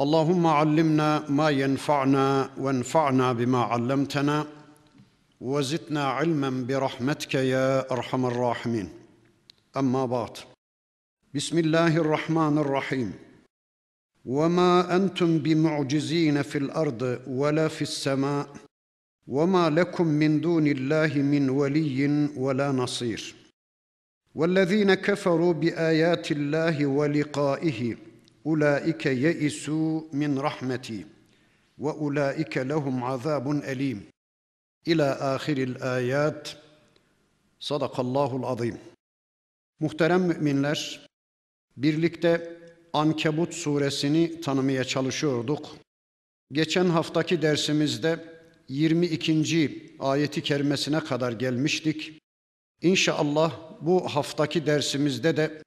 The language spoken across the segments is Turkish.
اللهم علمنا ما ينفعنا وانفعنا بما علمتنا وزدنا علما برحمتك يا أرحم الراحمين. أما بعد بسم الله الرحمن الرحيم. وما أنتم بمعجزين في الأرض ولا في السماء وما لكم من دون الله من ولي ولا نصير. والذين كفروا بآيات الله ولقائه Ulaike yeisu min rahmeti ve ulaike lehum azabun elim. İla ahiril ayat. Sadakallahul azim. Muhterem müminler, birlikte Ankebut suresini tanımaya çalışıyorduk. Geçen haftaki dersimizde 22. ayeti kerimesine kadar gelmiştik. İnşallah bu haftaki dersimizde de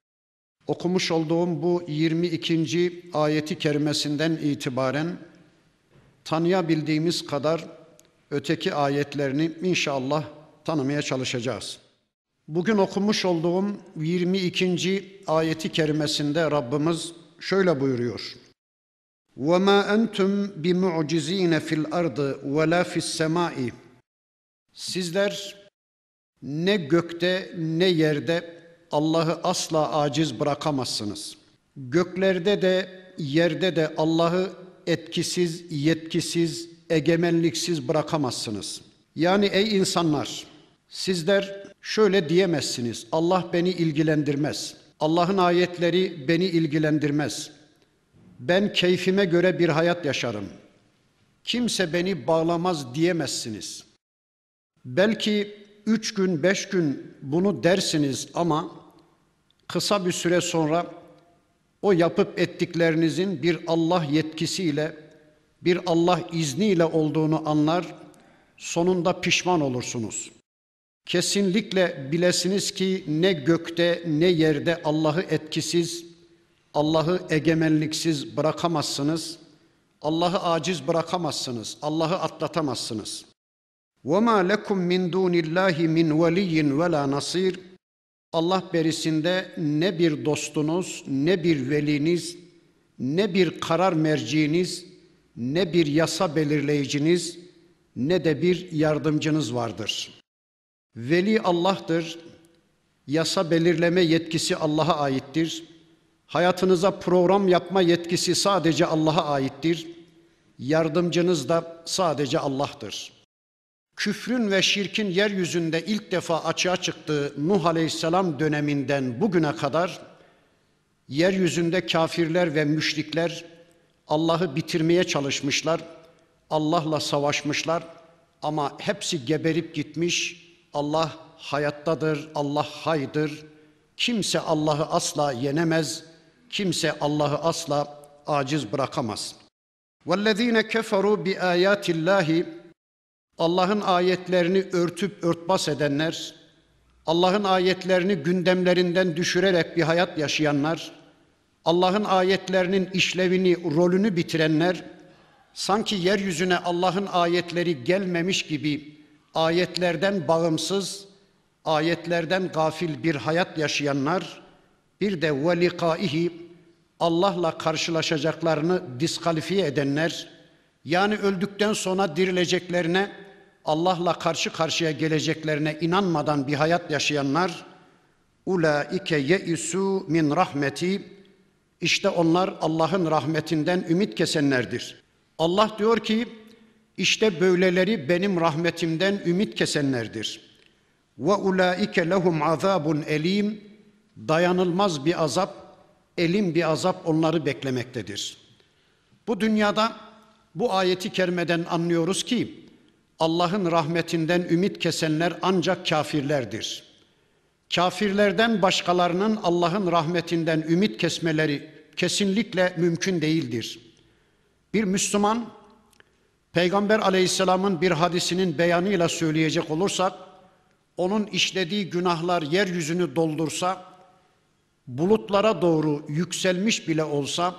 okumuş olduğum bu 22. ayeti kerimesinden itibaren tanıyabildiğimiz kadar öteki ayetlerini inşallah tanımaya çalışacağız. Bugün okumuş olduğum 22. ayeti kerimesinde Rabbimiz şöyle buyuruyor. وَمَا أَنْتُمْ بِمُعْجِز۪ينَ فِي الْأَرْضِ وَلَا فِي السَّمَاءِ Sizler ne gökte ne yerde Allah'ı asla aciz bırakamazsınız. Göklerde de yerde de Allah'ı etkisiz, yetkisiz, egemenliksiz bırakamazsınız. Yani ey insanlar, sizler şöyle diyemezsiniz. Allah beni ilgilendirmez. Allah'ın ayetleri beni ilgilendirmez. Ben keyfime göre bir hayat yaşarım. Kimse beni bağlamaz diyemezsiniz. Belki üç gün, beş gün bunu dersiniz ama kısa bir süre sonra o yapıp ettiklerinizin bir Allah yetkisiyle, bir Allah izniyle olduğunu anlar, sonunda pişman olursunuz. Kesinlikle bilesiniz ki ne gökte ne yerde Allah'ı etkisiz, Allah'ı egemenliksiz bırakamazsınız. Allah'ı aciz bırakamazsınız. Allah'ı atlatamazsınız. وَمَا لَكُمْ مِنْ دُونِ اللّٰهِ مِنْ وَلِيٍّ وَلَا نَصِيرٍ Allah berisinde ne bir dostunuz, ne bir veliniz, ne bir karar merciiniz, ne bir yasa belirleyiciniz, ne de bir yardımcınız vardır. Veli Allah'tır. Yasa belirleme yetkisi Allah'a aittir. Hayatınıza program yapma yetkisi sadece Allah'a aittir. Yardımcınız da sadece Allah'tır Küfrün ve şirkin yeryüzünde ilk defa açığa çıktığı Nuh Aleyhisselam döneminden bugüne kadar yeryüzünde kafirler ve müşrikler Allah'ı bitirmeye çalışmışlar. Allah'la savaşmışlar ama hepsi geberip gitmiş. Allah hayattadır, Allah haydır. Kimse Allah'ı asla yenemez. Kimse Allah'ı asla aciz bırakamaz. وَالَّذ۪ينَ كَفَرُوا بِآيَاتِ اللّٰهِ Allah'ın ayetlerini örtüp örtbas edenler, Allah'ın ayetlerini gündemlerinden düşürerek bir hayat yaşayanlar, Allah'ın ayetlerinin işlevini, rolünü bitirenler, sanki yeryüzüne Allah'ın ayetleri gelmemiş gibi ayetlerden bağımsız, ayetlerden gafil bir hayat yaşayanlar, bir de velikaihi Allah'la karşılaşacaklarını diskalifiye edenler, yani öldükten sonra dirileceklerine, Allah'la karşı karşıya geleceklerine inanmadan bir hayat yaşayanlar, ulaike yeisu min rahmeti, işte onlar Allah'ın rahmetinden ümit kesenlerdir. Allah diyor ki, işte böyleleri benim rahmetimden ümit kesenlerdir. Ve ulaike lehum azabun elim, dayanılmaz bir azap, elim bir azap onları beklemektedir. Bu dünyada bu ayeti kerimeden anlıyoruz ki Allah'ın rahmetinden ümit kesenler ancak kafirlerdir. Kafirlerden başkalarının Allah'ın rahmetinden ümit kesmeleri kesinlikle mümkün değildir. Bir Müslüman Peygamber aleyhisselamın bir hadisinin beyanıyla söyleyecek olursak, onun işlediği günahlar yeryüzünü doldursa, bulutlara doğru yükselmiş bile olsa,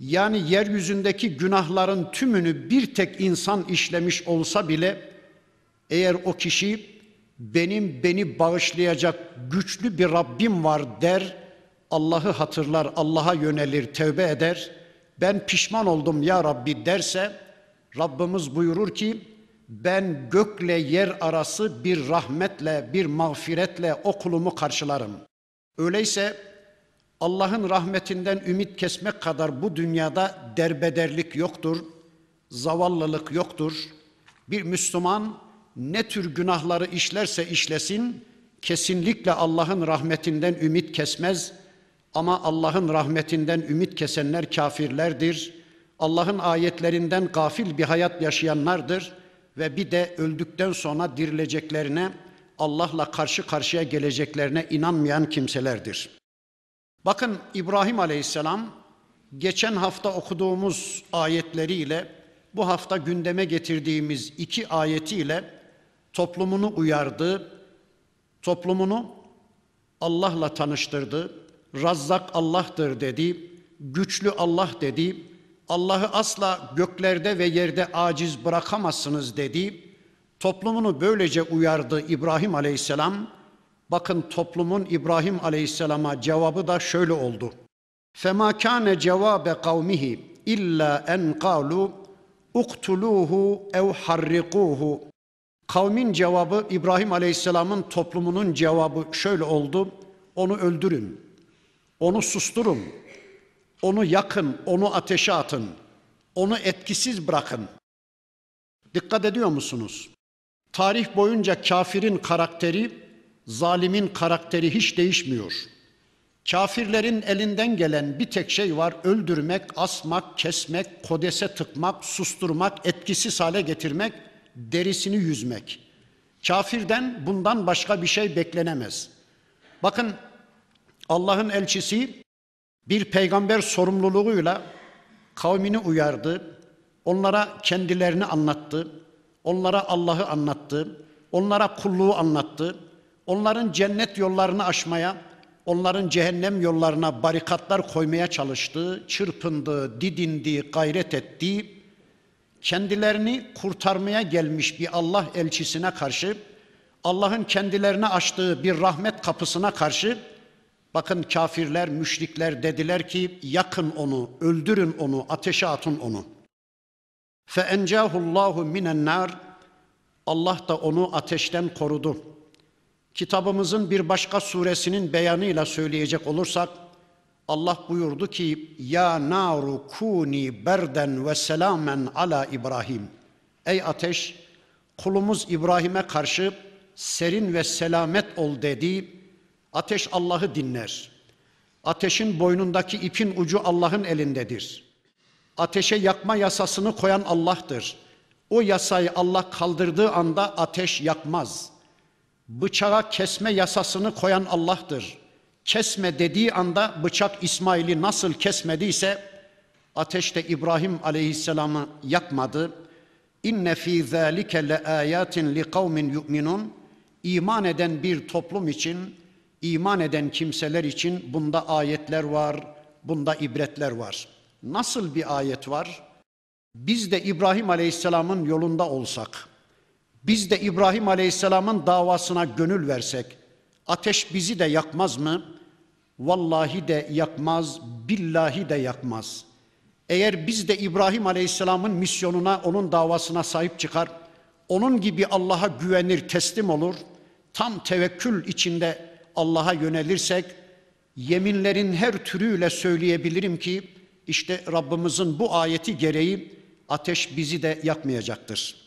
yani yeryüzündeki günahların tümünü bir tek insan işlemiş olsa bile, eğer o kişi benim beni bağışlayacak güçlü bir Rabbim var der, Allah'ı hatırlar, Allah'a yönelir, tevbe eder, ben pişman oldum ya Rabbi derse, Rabbimiz buyurur ki, ben gökle yer arası bir rahmetle, bir mağfiretle o kulumu karşılarım. Öyleyse Allah'ın rahmetinden ümit kesmek kadar bu dünyada derbederlik yoktur, zavallılık yoktur. Bir Müslüman ne tür günahları işlerse işlesin, kesinlikle Allah'ın rahmetinden ümit kesmez. Ama Allah'ın rahmetinden ümit kesenler kafirlerdir. Allah'ın ayetlerinden gafil bir hayat yaşayanlardır ve bir de öldükten sonra dirileceklerine, Allah'la karşı karşıya geleceklerine inanmayan kimselerdir. Bakın İbrahim Aleyhisselam geçen hafta okuduğumuz ayetleriyle bu hafta gündeme getirdiğimiz iki ayetiyle toplumunu uyardı, toplumunu Allah'la tanıştırdı, Razzak Allah'tır dedi, güçlü Allah dedi, Allah'ı asla göklerde ve yerde aciz bırakamazsınız dedi. Toplumunu böylece uyardı İbrahim Aleyhisselam. Bakın toplumun İbrahim Aleyhisselam'a cevabı da şöyle oldu. Fema kana cevabe kavmihi illa en kalu uktuluhu ev harrikuhu. Kavmin cevabı İbrahim Aleyhisselam'ın toplumunun cevabı şöyle oldu. Onu öldürün. Onu susturun. Onu yakın, onu ateşe atın. Onu etkisiz bırakın. Dikkat ediyor musunuz? Tarih boyunca kafirin karakteri zalimin karakteri hiç değişmiyor. Kafirlerin elinden gelen bir tek şey var. Öldürmek, asmak, kesmek, kodese tıkmak, susturmak, etkisiz hale getirmek, derisini yüzmek. Kafirden bundan başka bir şey beklenemez. Bakın Allah'ın elçisi bir peygamber sorumluluğuyla kavmini uyardı. Onlara kendilerini anlattı. Onlara Allah'ı anlattı. Onlara kulluğu anlattı Onların cennet yollarını aşmaya, onların cehennem yollarına barikatlar koymaya çalıştı. Çırpındı, didindi, gayret etti. Kendilerini kurtarmaya gelmiş bir Allah elçisine karşı, Allah'ın kendilerine açtığı bir rahmet kapısına karşı Bakın kafirler, müşrikler dediler ki yakın onu, öldürün onu, ateşe atın onu. فَاَنْجَاهُ اللّٰهُ مِنَ النَّارِ Allah da onu ateşten korudu. Kitabımızın bir başka suresinin beyanıyla söyleyecek olursak, Allah buyurdu ki, Ya naru kuni berden ve selamen ala İbrahim. Ey ateş, kulumuz İbrahim'e karşı serin ve selamet ol dedi Ateş Allah'ı dinler. Ateşin boynundaki ipin ucu Allah'ın elindedir. Ateşe yakma yasasını koyan Allah'tır. O yasayı Allah kaldırdığı anda ateş yakmaz. Bıçağa kesme yasasını koyan Allah'tır. Kesme dediği anda bıçak İsmail'i nasıl kesmediyse ateşte İbrahim aleyhisselamı yakmadı. İnne fî zâlike le âyâtin li kavmin yu'minun. İman eden bir toplum için iman eden kimseler için bunda ayetler var, bunda ibretler var. Nasıl bir ayet var? Biz de İbrahim Aleyhisselam'ın yolunda olsak, biz de İbrahim Aleyhisselam'ın davasına gönül versek, ateş bizi de yakmaz mı? Vallahi de yakmaz, billahi de yakmaz. Eğer biz de İbrahim Aleyhisselam'ın misyonuna, onun davasına sahip çıkar, onun gibi Allah'a güvenir, teslim olur, tam tevekkül içinde Allah'a yönelirsek yeminlerin her türüyle söyleyebilirim ki işte Rabbimizin bu ayeti gereği ateş bizi de yakmayacaktır.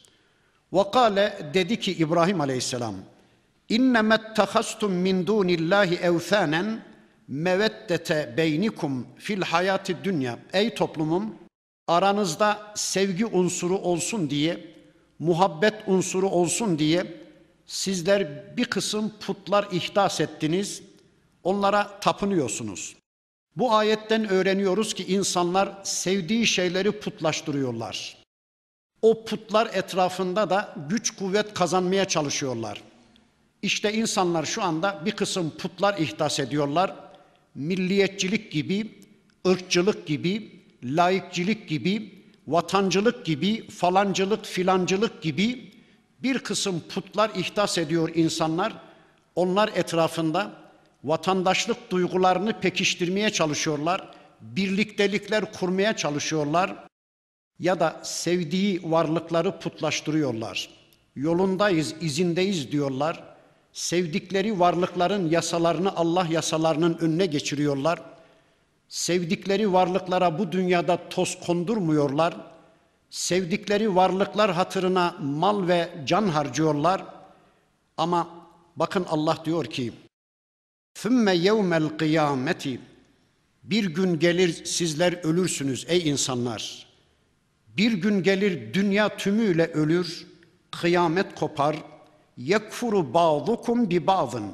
Vakale dedi ki İbrahim Aleyhisselam İnnemet tehastum min dunillahi evthanen meveddete beynikum fil hayati dünya. Ey toplumum aranızda sevgi unsuru olsun diye, muhabbet unsuru olsun diye Sizler bir kısım putlar ihdas ettiniz, onlara tapınıyorsunuz. Bu ayetten öğreniyoruz ki insanlar sevdiği şeyleri putlaştırıyorlar. O putlar etrafında da güç kuvvet kazanmaya çalışıyorlar. İşte insanlar şu anda bir kısım putlar ihdas ediyorlar. Milliyetçilik gibi, ırkçılık gibi, laikçilik gibi, vatancılık gibi, falancılık, filancılık gibi bir kısım putlar ihdas ediyor insanlar. Onlar etrafında vatandaşlık duygularını pekiştirmeye çalışıyorlar. Birliktelikler kurmaya çalışıyorlar. Ya da sevdiği varlıkları putlaştırıyorlar. Yolundayız, izindeyiz diyorlar. Sevdikleri varlıkların yasalarını Allah yasalarının önüne geçiriyorlar. Sevdikleri varlıklara bu dünyada toz kondurmuyorlar. Sevdikleri varlıklar hatırına mal ve can harcıyorlar. Ama bakın Allah diyor ki: "Sümme yevmel kıyameti" Bir gün gelir sizler ölürsünüz ey insanlar. Bir gün gelir dünya tümüyle ölür, kıyamet kopar. Yekfuru ba'dukum bi ba'dın.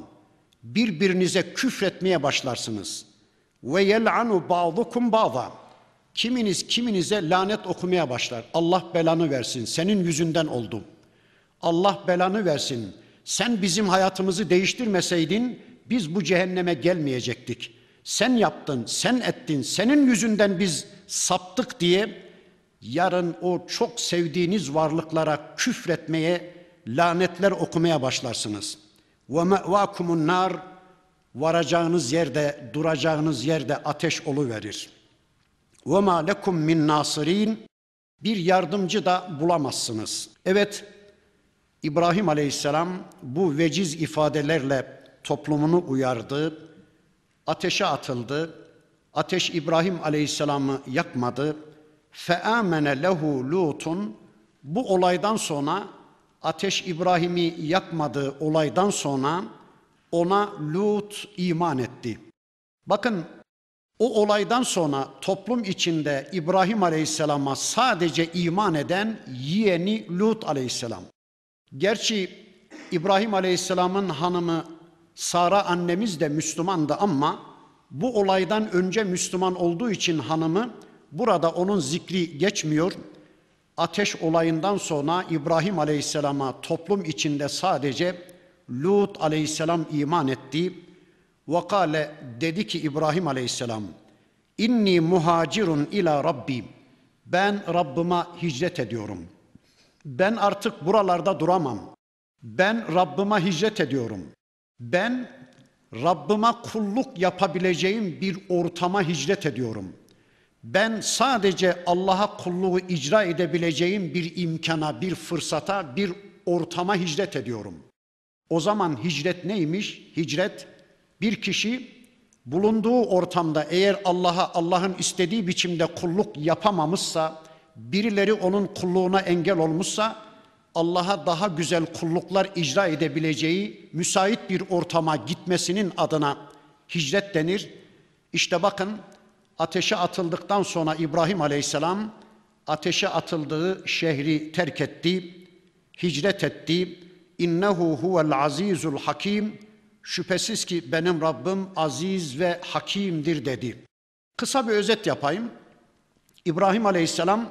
Birbirinize küfretmeye başlarsınız. Ve yel'anu ba'dukum ba'da. Kiminiz kiminize lanet okumaya başlar. Allah belanı versin. Senin yüzünden oldum. Allah belanı versin. Sen bizim hayatımızı değiştirmeseydin biz bu cehenneme gelmeyecektik. Sen yaptın, sen ettin, senin yüzünden biz saptık diye yarın o çok sevdiğiniz varlıklara küfretmeye, lanetler okumaya başlarsınız. Ve mevakumun nar varacağınız yerde, duracağınız yerde ateş olu verir. Ve ma lekum min nasirin bir yardımcı da bulamazsınız. Evet, İbrahim Aleyhisselam bu veciz ifadelerle toplumunu uyardı. Ateşe atıldı. Ateş İbrahim Aleyhisselam'ı yakmadı. Feamene lehu Lutun bu olaydan sonra ateş İbrahim'i yakmadığı olaydan sonra ona Lut iman etti. Bakın o olaydan sonra toplum içinde İbrahim Aleyhisselam'a sadece iman eden yeğeni Lut Aleyhisselam. Gerçi İbrahim Aleyhisselam'ın hanımı Sara annemiz de Müslümandı ama bu olaydan önce Müslüman olduğu için hanımı burada onun zikri geçmiyor. Ateş olayından sonra İbrahim Aleyhisselam'a toplum içinde sadece Lut Aleyhisselam iman etti. Vakale dedi ki İbrahim Aleyhisselam İnni muhacirun ila Rabbi ben Rabbime hicret ediyorum. Ben artık buralarda duramam. Ben Rabbime hicret ediyorum. Ben Rabbime kulluk yapabileceğim bir ortama hicret ediyorum. Ben sadece Allah'a kulluğu icra edebileceğim bir imkana, bir fırsata, bir ortama hicret ediyorum. O zaman hicret neymiş? Hicret bir kişi bulunduğu ortamda eğer Allah'a Allah'ın istediği biçimde kulluk yapamamışsa, birileri onun kulluğuna engel olmuşsa Allah'a daha güzel kulluklar icra edebileceği müsait bir ortama gitmesinin adına hicret denir. İşte bakın ateşe atıldıktan sonra İbrahim Aleyhisselam ateşe atıldığı şehri terk etti, hicret etti. İnnehu huvel azizul hakim. Şüphesiz ki benim Rabbim aziz ve hakimdir dedi. Kısa bir özet yapayım. İbrahim Aleyhisselam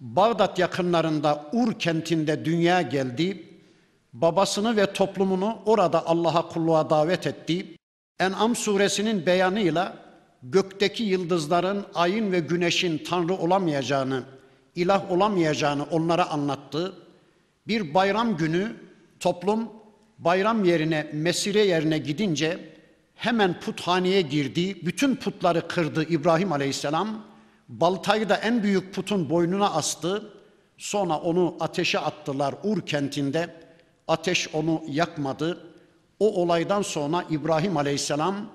Bağdat yakınlarında Ur kentinde dünyaya geldi. Babasını ve toplumunu orada Allah'a kulluğa davet etti. En'am suresinin beyanıyla gökteki yıldızların, ayın ve güneşin tanrı olamayacağını, ilah olamayacağını onlara anlattı. Bir bayram günü toplum bayram yerine, mesire yerine gidince hemen puthaneye girdi. Bütün putları kırdı İbrahim Aleyhisselam Baltayı da en büyük putun boynuna astı. Sonra onu ateşe attılar Ur kentinde. Ateş onu yakmadı. O olaydan sonra İbrahim Aleyhisselam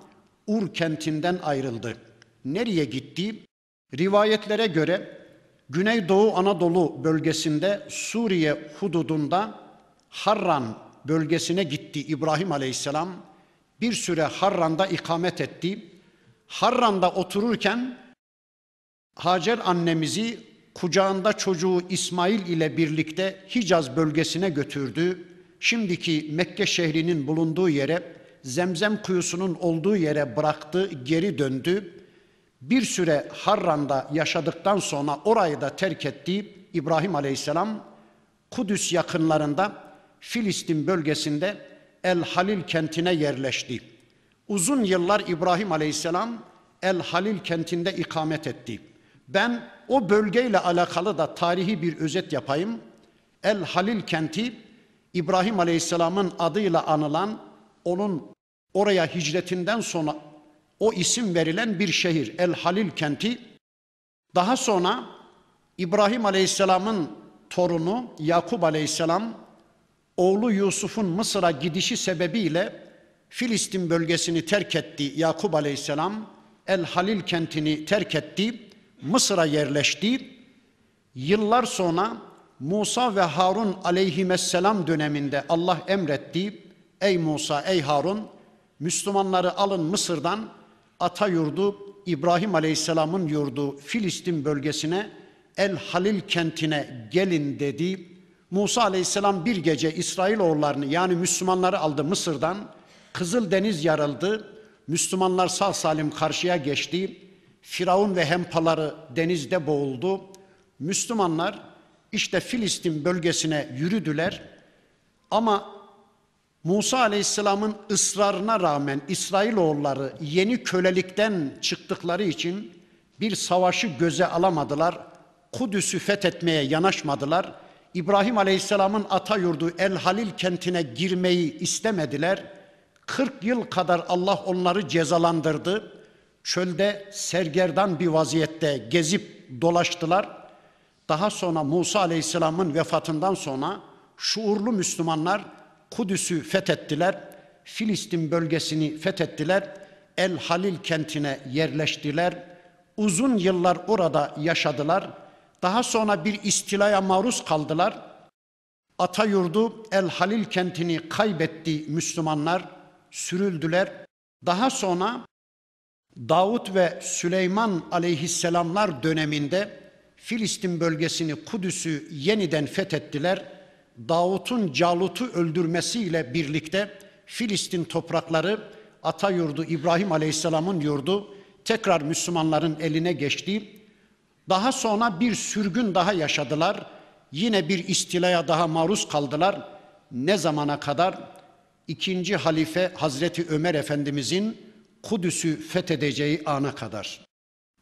Ur kentinden ayrıldı. Nereye gitti? Rivayetlere göre Güneydoğu Anadolu bölgesinde Suriye hududunda Harran bölgesine gitti İbrahim Aleyhisselam. Bir süre Harran'da ikamet etti. Harran'da otururken Hacer annemizi kucağında çocuğu İsmail ile birlikte Hicaz bölgesine götürdü. Şimdiki Mekke şehrinin bulunduğu yere, Zemzem kuyusunun olduğu yere bıraktı, geri döndü. Bir süre Harran'da yaşadıktan sonra orayı da terk etti. İbrahim Aleyhisselam Kudüs yakınlarında Filistin bölgesinde El Halil kentine yerleşti. Uzun yıllar İbrahim Aleyhisselam El Halil kentinde ikamet etti. Ben o bölgeyle alakalı da tarihi bir özet yapayım. El Halil kenti İbrahim Aleyhisselam'ın adıyla anılan onun oraya hicretinden sonra o isim verilen bir şehir El Halil kenti. Daha sonra İbrahim Aleyhisselam'ın torunu Yakup Aleyhisselam oğlu Yusuf'un Mısır'a gidişi sebebiyle Filistin bölgesini terk etti Yakup Aleyhisselam. El Halil kentini terk etti. Mısır'a yerleşti. Yıllar sonra Musa ve Harun aleyhisselam döneminde Allah emretti. Ey Musa, ey Harun, Müslümanları alın Mısır'dan ata yurdu İbrahim Aleyhisselam'ın yurdu Filistin bölgesine El Halil kentine gelin dedi. Musa Aleyhisselam bir gece İsrailoğullarını yani Müslümanları aldı Mısır'dan. Kızıl Deniz yarıldı. Müslümanlar sağ salim karşıya geçti. Firavun ve hempaları denizde boğuldu. Müslümanlar işte Filistin bölgesine yürüdüler. Ama Musa Aleyhisselam'ın ısrarına rağmen İsrailoğulları yeni kölelikten çıktıkları için bir savaşı göze alamadılar. Kudüs'ü fethetmeye yanaşmadılar. İbrahim Aleyhisselam'ın ata yurdu El Halil kentine girmeyi istemediler. 40 yıl kadar Allah onları cezalandırdı. Çölde sergerdan bir vaziyette gezip dolaştılar. Daha sonra Musa Aleyhisselam'ın vefatından sonra şuurlu Müslümanlar Kudüs'ü fethettiler. Filistin bölgesini fethettiler. El Halil kentine yerleştiler. Uzun yıllar orada yaşadılar. Daha sonra bir istilaya maruz kaldılar. Ata yurdu El Halil kentini kaybetti Müslümanlar, sürüldüler. Daha sonra Davut ve Süleyman aleyhisselamlar döneminde Filistin bölgesini Kudüs'ü yeniden fethettiler. Davut'un Calut'u öldürmesiyle birlikte Filistin toprakları ata yurdu İbrahim Aleyhisselam'ın yurdu tekrar Müslümanların eline geçti. Daha sonra bir sürgün daha yaşadılar. Yine bir istilaya daha maruz kaldılar. Ne zamana kadar? İkinci halife Hazreti Ömer Efendimizin Kudüs'ü fethedeceği ana kadar.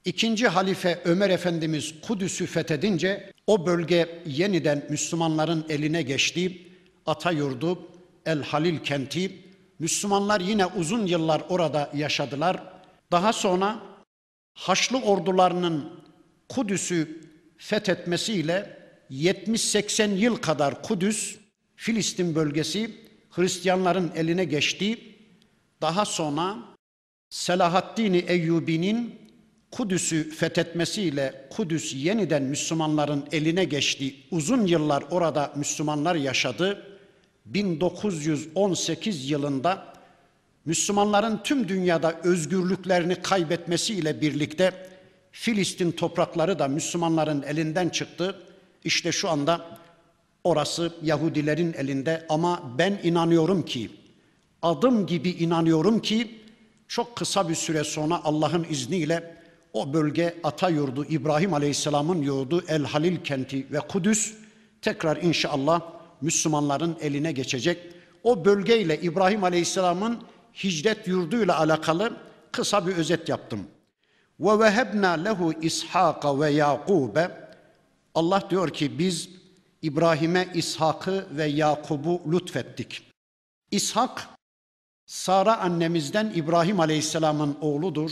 İkinci halife Ömer Efendimiz Kudüs'ü fethedince o bölge yeniden Müslümanların eline geçti. Ata yurdu El Halil kenti. Müslümanlar yine uzun yıllar orada yaşadılar. Daha sonra Haçlı ordularının Kudüs'ü fethetmesiyle 70-80 yıl kadar Kudüs, Filistin bölgesi Hristiyanların eline geçti. Daha sonra Selahaddin Eyyubi'nin Kudüs'ü fethetmesiyle Kudüs yeniden Müslümanların eline geçti. Uzun yıllar orada Müslümanlar yaşadı. 1918 yılında Müslümanların tüm dünyada özgürlüklerini kaybetmesiyle birlikte Filistin toprakları da Müslümanların elinden çıktı. İşte şu anda orası Yahudilerin elinde ama ben inanıyorum ki adım gibi inanıyorum ki çok kısa bir süre sonra Allah'ın izniyle o bölge ata yurdu İbrahim Aleyhisselam'ın yurdu El Halil kenti ve Kudüs tekrar inşallah Müslümanların eline geçecek. O bölgeyle İbrahim Aleyhisselam'ın hicret yurduyla alakalı kısa bir özet yaptım. Ve vehebna lehu İshaka ve Yakube. Allah diyor ki biz İbrahim'e İshak'ı ve Yakub'u lütfettik. İshak Sara annemizden İbrahim Aleyhisselam'ın oğludur.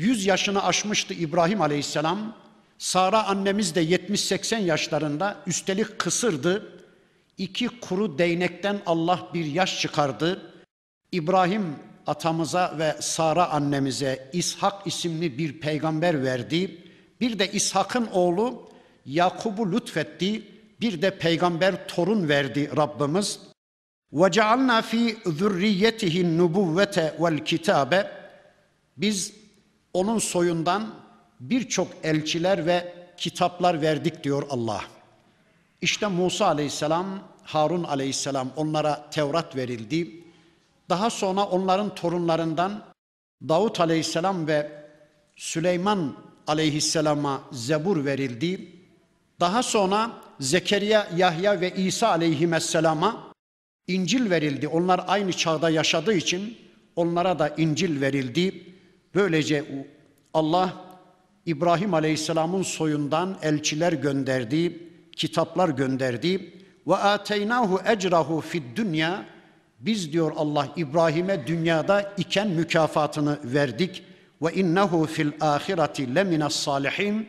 100 yaşını aşmıştı İbrahim Aleyhisselam. Sara annemiz de 70-80 yaşlarında üstelik kısırdı. İki kuru değnekten Allah bir yaş çıkardı. İbrahim atamıza ve Sara annemize İshak isimli bir peygamber verdi. Bir de İshak'ın oğlu Yakub'u lütfetti. Bir de peygamber torun verdi Rabbimiz. Ve cealna fi zürriyetihin nubuvvete vel kitabe. Biz onun soyundan birçok elçiler ve kitaplar verdik diyor Allah. İşte Musa aleyhisselam, Harun aleyhisselam onlara Tevrat verildi. Daha sonra onların torunlarından Davut aleyhisselam ve Süleyman aleyhisselama zebur verildi. Daha sonra Zekeriya, Yahya ve İsa aleyhisselama İncil verildi. Onlar aynı çağda yaşadığı için onlara da İncil verildi. Böylece Allah İbrahim Aleyhisselam'ın soyundan elçiler gönderdi, kitaplar gönderdi. Ve ateynahu ecrahu fid dünya biz diyor Allah İbrahim'e dünyada iken mükafatını verdik. Ve innehu fil ahireti leminas salihin.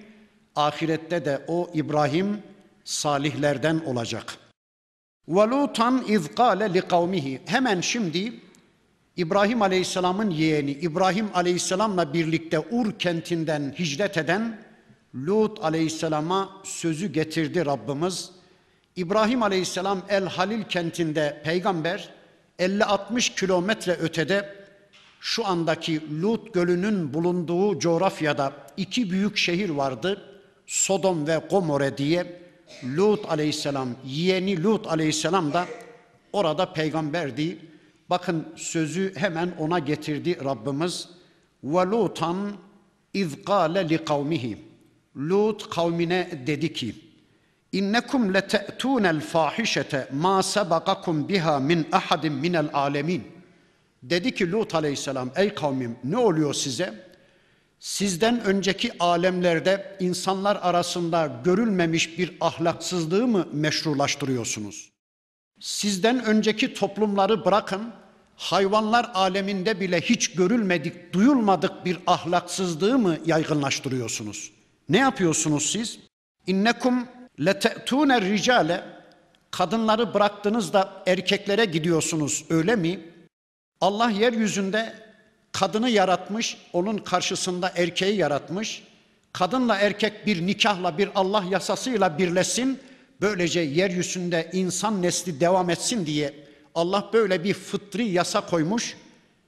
Ahirette de o İbrahim salihlerden olacak. Ve Lutan iz kâle li kavmihi. Hemen şimdi İbrahim Aleyhisselam'ın yeğeni İbrahim Aleyhisselam'la birlikte Ur kentinden hicret eden Lut Aleyhisselam'a sözü getirdi Rabbimiz. İbrahim Aleyhisselam El Halil kentinde peygamber 50-60 kilometre ötede şu andaki Lut Gölü'nün bulunduğu coğrafyada iki büyük şehir vardı. Sodom ve Gomorre diye Lut aleyhisselam, yeğeni Lut aleyhisselam da orada peygamberdi. Bakın sözü hemen ona getirdi Rabbimiz. Ve Lutan iz kâle li kavmihi. Lut kavmine dedi ki, İnnekum lete'tûnel fâhişete mâ sebakakum biha min ahadin minel alemin. Dedi ki Lut aleyhisselam, ey kavmim ne oluyor size? Sizden önceki alemlerde insanlar arasında görülmemiş bir ahlaksızlığı mı meşrulaştırıyorsunuz? Sizden önceki toplumları bırakın, hayvanlar aleminde bile hiç görülmedik, duyulmadık bir ahlaksızlığı mı yaygınlaştırıyorsunuz? Ne yapıyorsunuz siz? İnnekum lete'tûne ricale kadınları bıraktığınızda erkeklere gidiyorsunuz öyle mi? Allah yeryüzünde kadını yaratmış, onun karşısında erkeği yaratmış. Kadınla erkek bir nikahla, bir Allah yasasıyla birleşsin. Böylece yeryüzünde insan nesli devam etsin diye Allah böyle bir fıtri yasa koymuş.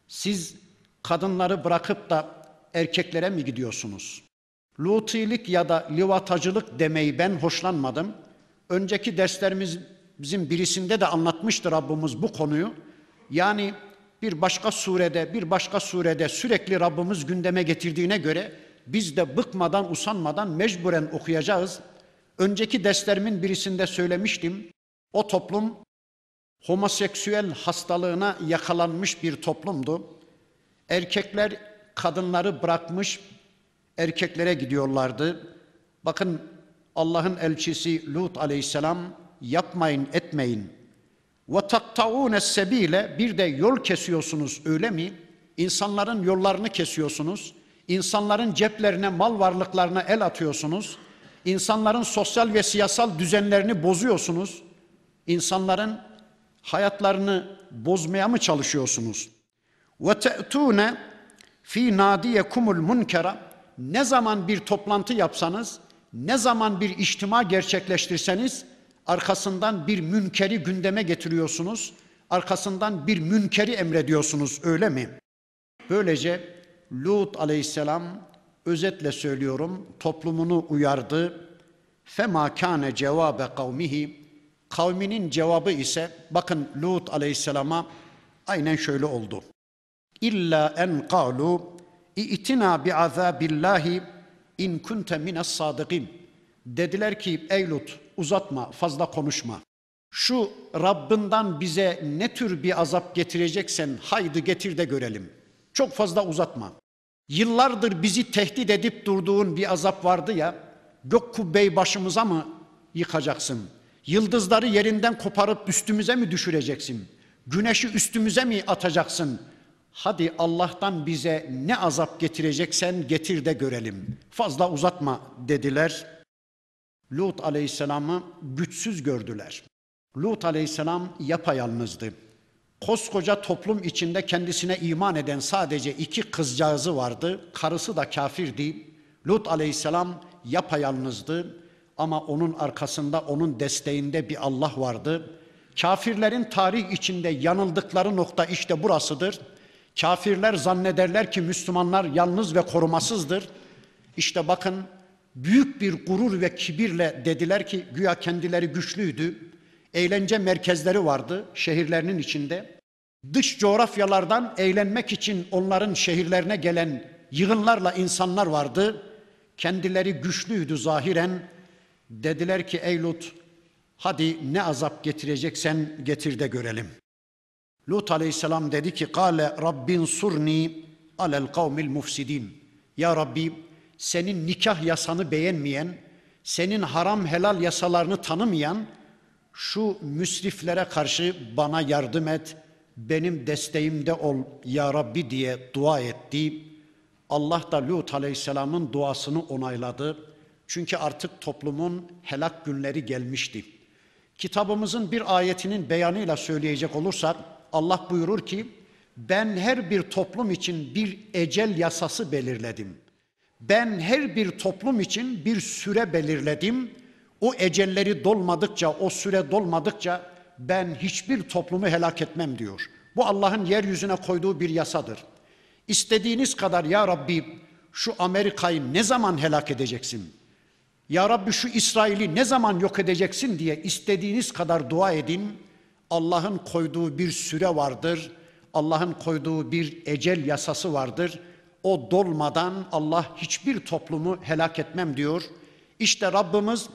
Siz kadınları bırakıp da erkeklere mi gidiyorsunuz? Lutilik ya da livatacılık demeyi ben hoşlanmadım. Önceki derslerimizin birisinde de anlatmıştır Rabbimiz bu konuyu. Yani bir başka surede, bir başka surede sürekli Rabbimiz gündeme getirdiğine göre biz de bıkmadan, usanmadan mecburen okuyacağız. Önceki derslerimin birisinde söylemiştim. O toplum homoseksüel hastalığına yakalanmış bir toplumdu. Erkekler kadınları bırakmış erkeklere gidiyorlardı. Bakın Allah'ın elçisi Lut aleyhisselam yapmayın etmeyin ve taktavune sebile bir de yol kesiyorsunuz öyle mi? İnsanların yollarını kesiyorsunuz. İnsanların ceplerine, mal varlıklarına el atıyorsunuz. İnsanların sosyal ve siyasal düzenlerini bozuyorsunuz. İnsanların hayatlarını bozmaya mı çalışıyorsunuz? Ve te'tune fi nadiyekumul munkera ne zaman bir toplantı yapsanız, ne zaman bir içtima gerçekleştirseniz arkasından bir münkeri gündeme getiriyorsunuz. Arkasından bir münkeri emrediyorsunuz öyle mi? Böylece Lut aleyhisselam özetle söylüyorum toplumunu uyardı. Fema kâne cevabe kavmihi kavminin cevabı ise bakın Lut aleyhisselama aynen şöyle oldu. İlla en kalu i'tina bi azabillahi in kunte mines sadıkin. Dediler ki ey Lut uzatma, fazla konuşma. Şu Rabbinden bize ne tür bir azap getireceksen haydi getir de görelim. Çok fazla uzatma. Yıllardır bizi tehdit edip durduğun bir azap vardı ya, gök kubbeyi başımıza mı yıkacaksın? Yıldızları yerinden koparıp üstümüze mi düşüreceksin? Güneşi üstümüze mi atacaksın? Hadi Allah'tan bize ne azap getireceksen getir de görelim. Fazla uzatma dediler. Lut aleyhisselamı güçsüz gördüler. Lut aleyhisselam yapayalnızdı. Koskoca toplum içinde kendisine iman eden sadece iki kızcağızı vardı. Karısı da kafirdi. Lut aleyhisselam yapayalnızdı ama onun arkasında, onun desteğinde bir Allah vardı. Kafirlerin tarih içinde yanıldıkları nokta işte burasıdır. Kafirler zannederler ki Müslümanlar yalnız ve korumasızdır. İşte bakın büyük bir gurur ve kibirle dediler ki güya kendileri güçlüydü. Eğlence merkezleri vardı şehirlerinin içinde. Dış coğrafyalardan eğlenmek için onların şehirlerine gelen yığınlarla insanlar vardı. Kendileri güçlüydü zahiren. Dediler ki ey Lut hadi ne azap getireceksen getir de görelim. Lut aleyhisselam dedi ki kale Rabbin surni alel kavmil mufsidin. Ya Rabbi senin nikah yasanı beğenmeyen, senin haram helal yasalarını tanımayan şu müsriflere karşı bana yardım et, benim desteğimde ol ya Rabbi diye dua etti. Allah da Lut aleyhisselamın duasını onayladı. Çünkü artık toplumun helak günleri gelmişti. Kitabımızın bir ayetinin beyanıyla söyleyecek olursak Allah buyurur ki ben her bir toplum için bir ecel yasası belirledim. Ben her bir toplum için bir süre belirledim. O ecelleri dolmadıkça, o süre dolmadıkça ben hiçbir toplumu helak etmem diyor. Bu Allah'ın yeryüzüne koyduğu bir yasadır. İstediğiniz kadar ya Rabbi şu Amerika'yı ne zaman helak edeceksin? Ya Rabbi şu İsrail'i ne zaman yok edeceksin diye istediğiniz kadar dua edin. Allah'ın koyduğu bir süre vardır. Allah'ın koyduğu bir ecel yasası vardır. O dolmadan Allah hiçbir toplumu helak etmem diyor. İşte Rabbimiz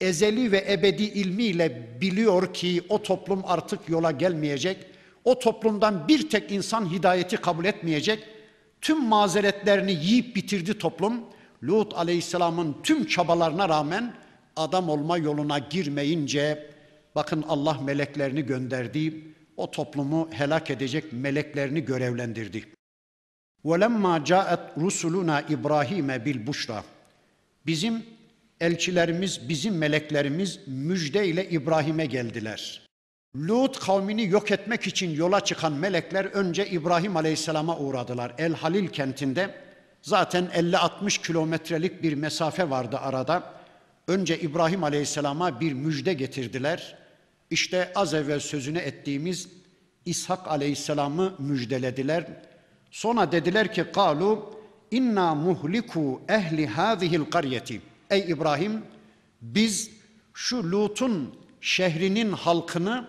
ezeli ve ebedi ilmiyle biliyor ki o toplum artık yola gelmeyecek. O toplumdan bir tek insan hidayeti kabul etmeyecek. Tüm mazeretlerini yiyip bitirdi toplum. Lut aleyhisselamın tüm çabalarına rağmen adam olma yoluna girmeyince bakın Allah meleklerini gönderdi. O toplumu helak edecek meleklerini görevlendirdi. وَلَمَّا جَاءَتْ رُسُلُنَا İbrahim'e bil buşra. Bizim elçilerimiz, bizim meleklerimiz müjde ile İbrahim'e geldiler. Lut kavmini yok etmek için yola çıkan melekler önce İbrahim Aleyhisselam'a uğradılar. El Halil kentinde zaten 50-60 kilometrelik bir mesafe vardı arada. Önce İbrahim Aleyhisselam'a bir müjde getirdiler. İşte az evvel sözüne ettiğimiz İshak Aleyhisselam'ı müjdelediler. Sonra dediler ki kalu inna muhliku ehli hadihil qaryeti. Ey İbrahim biz şu Lut'un şehrinin halkını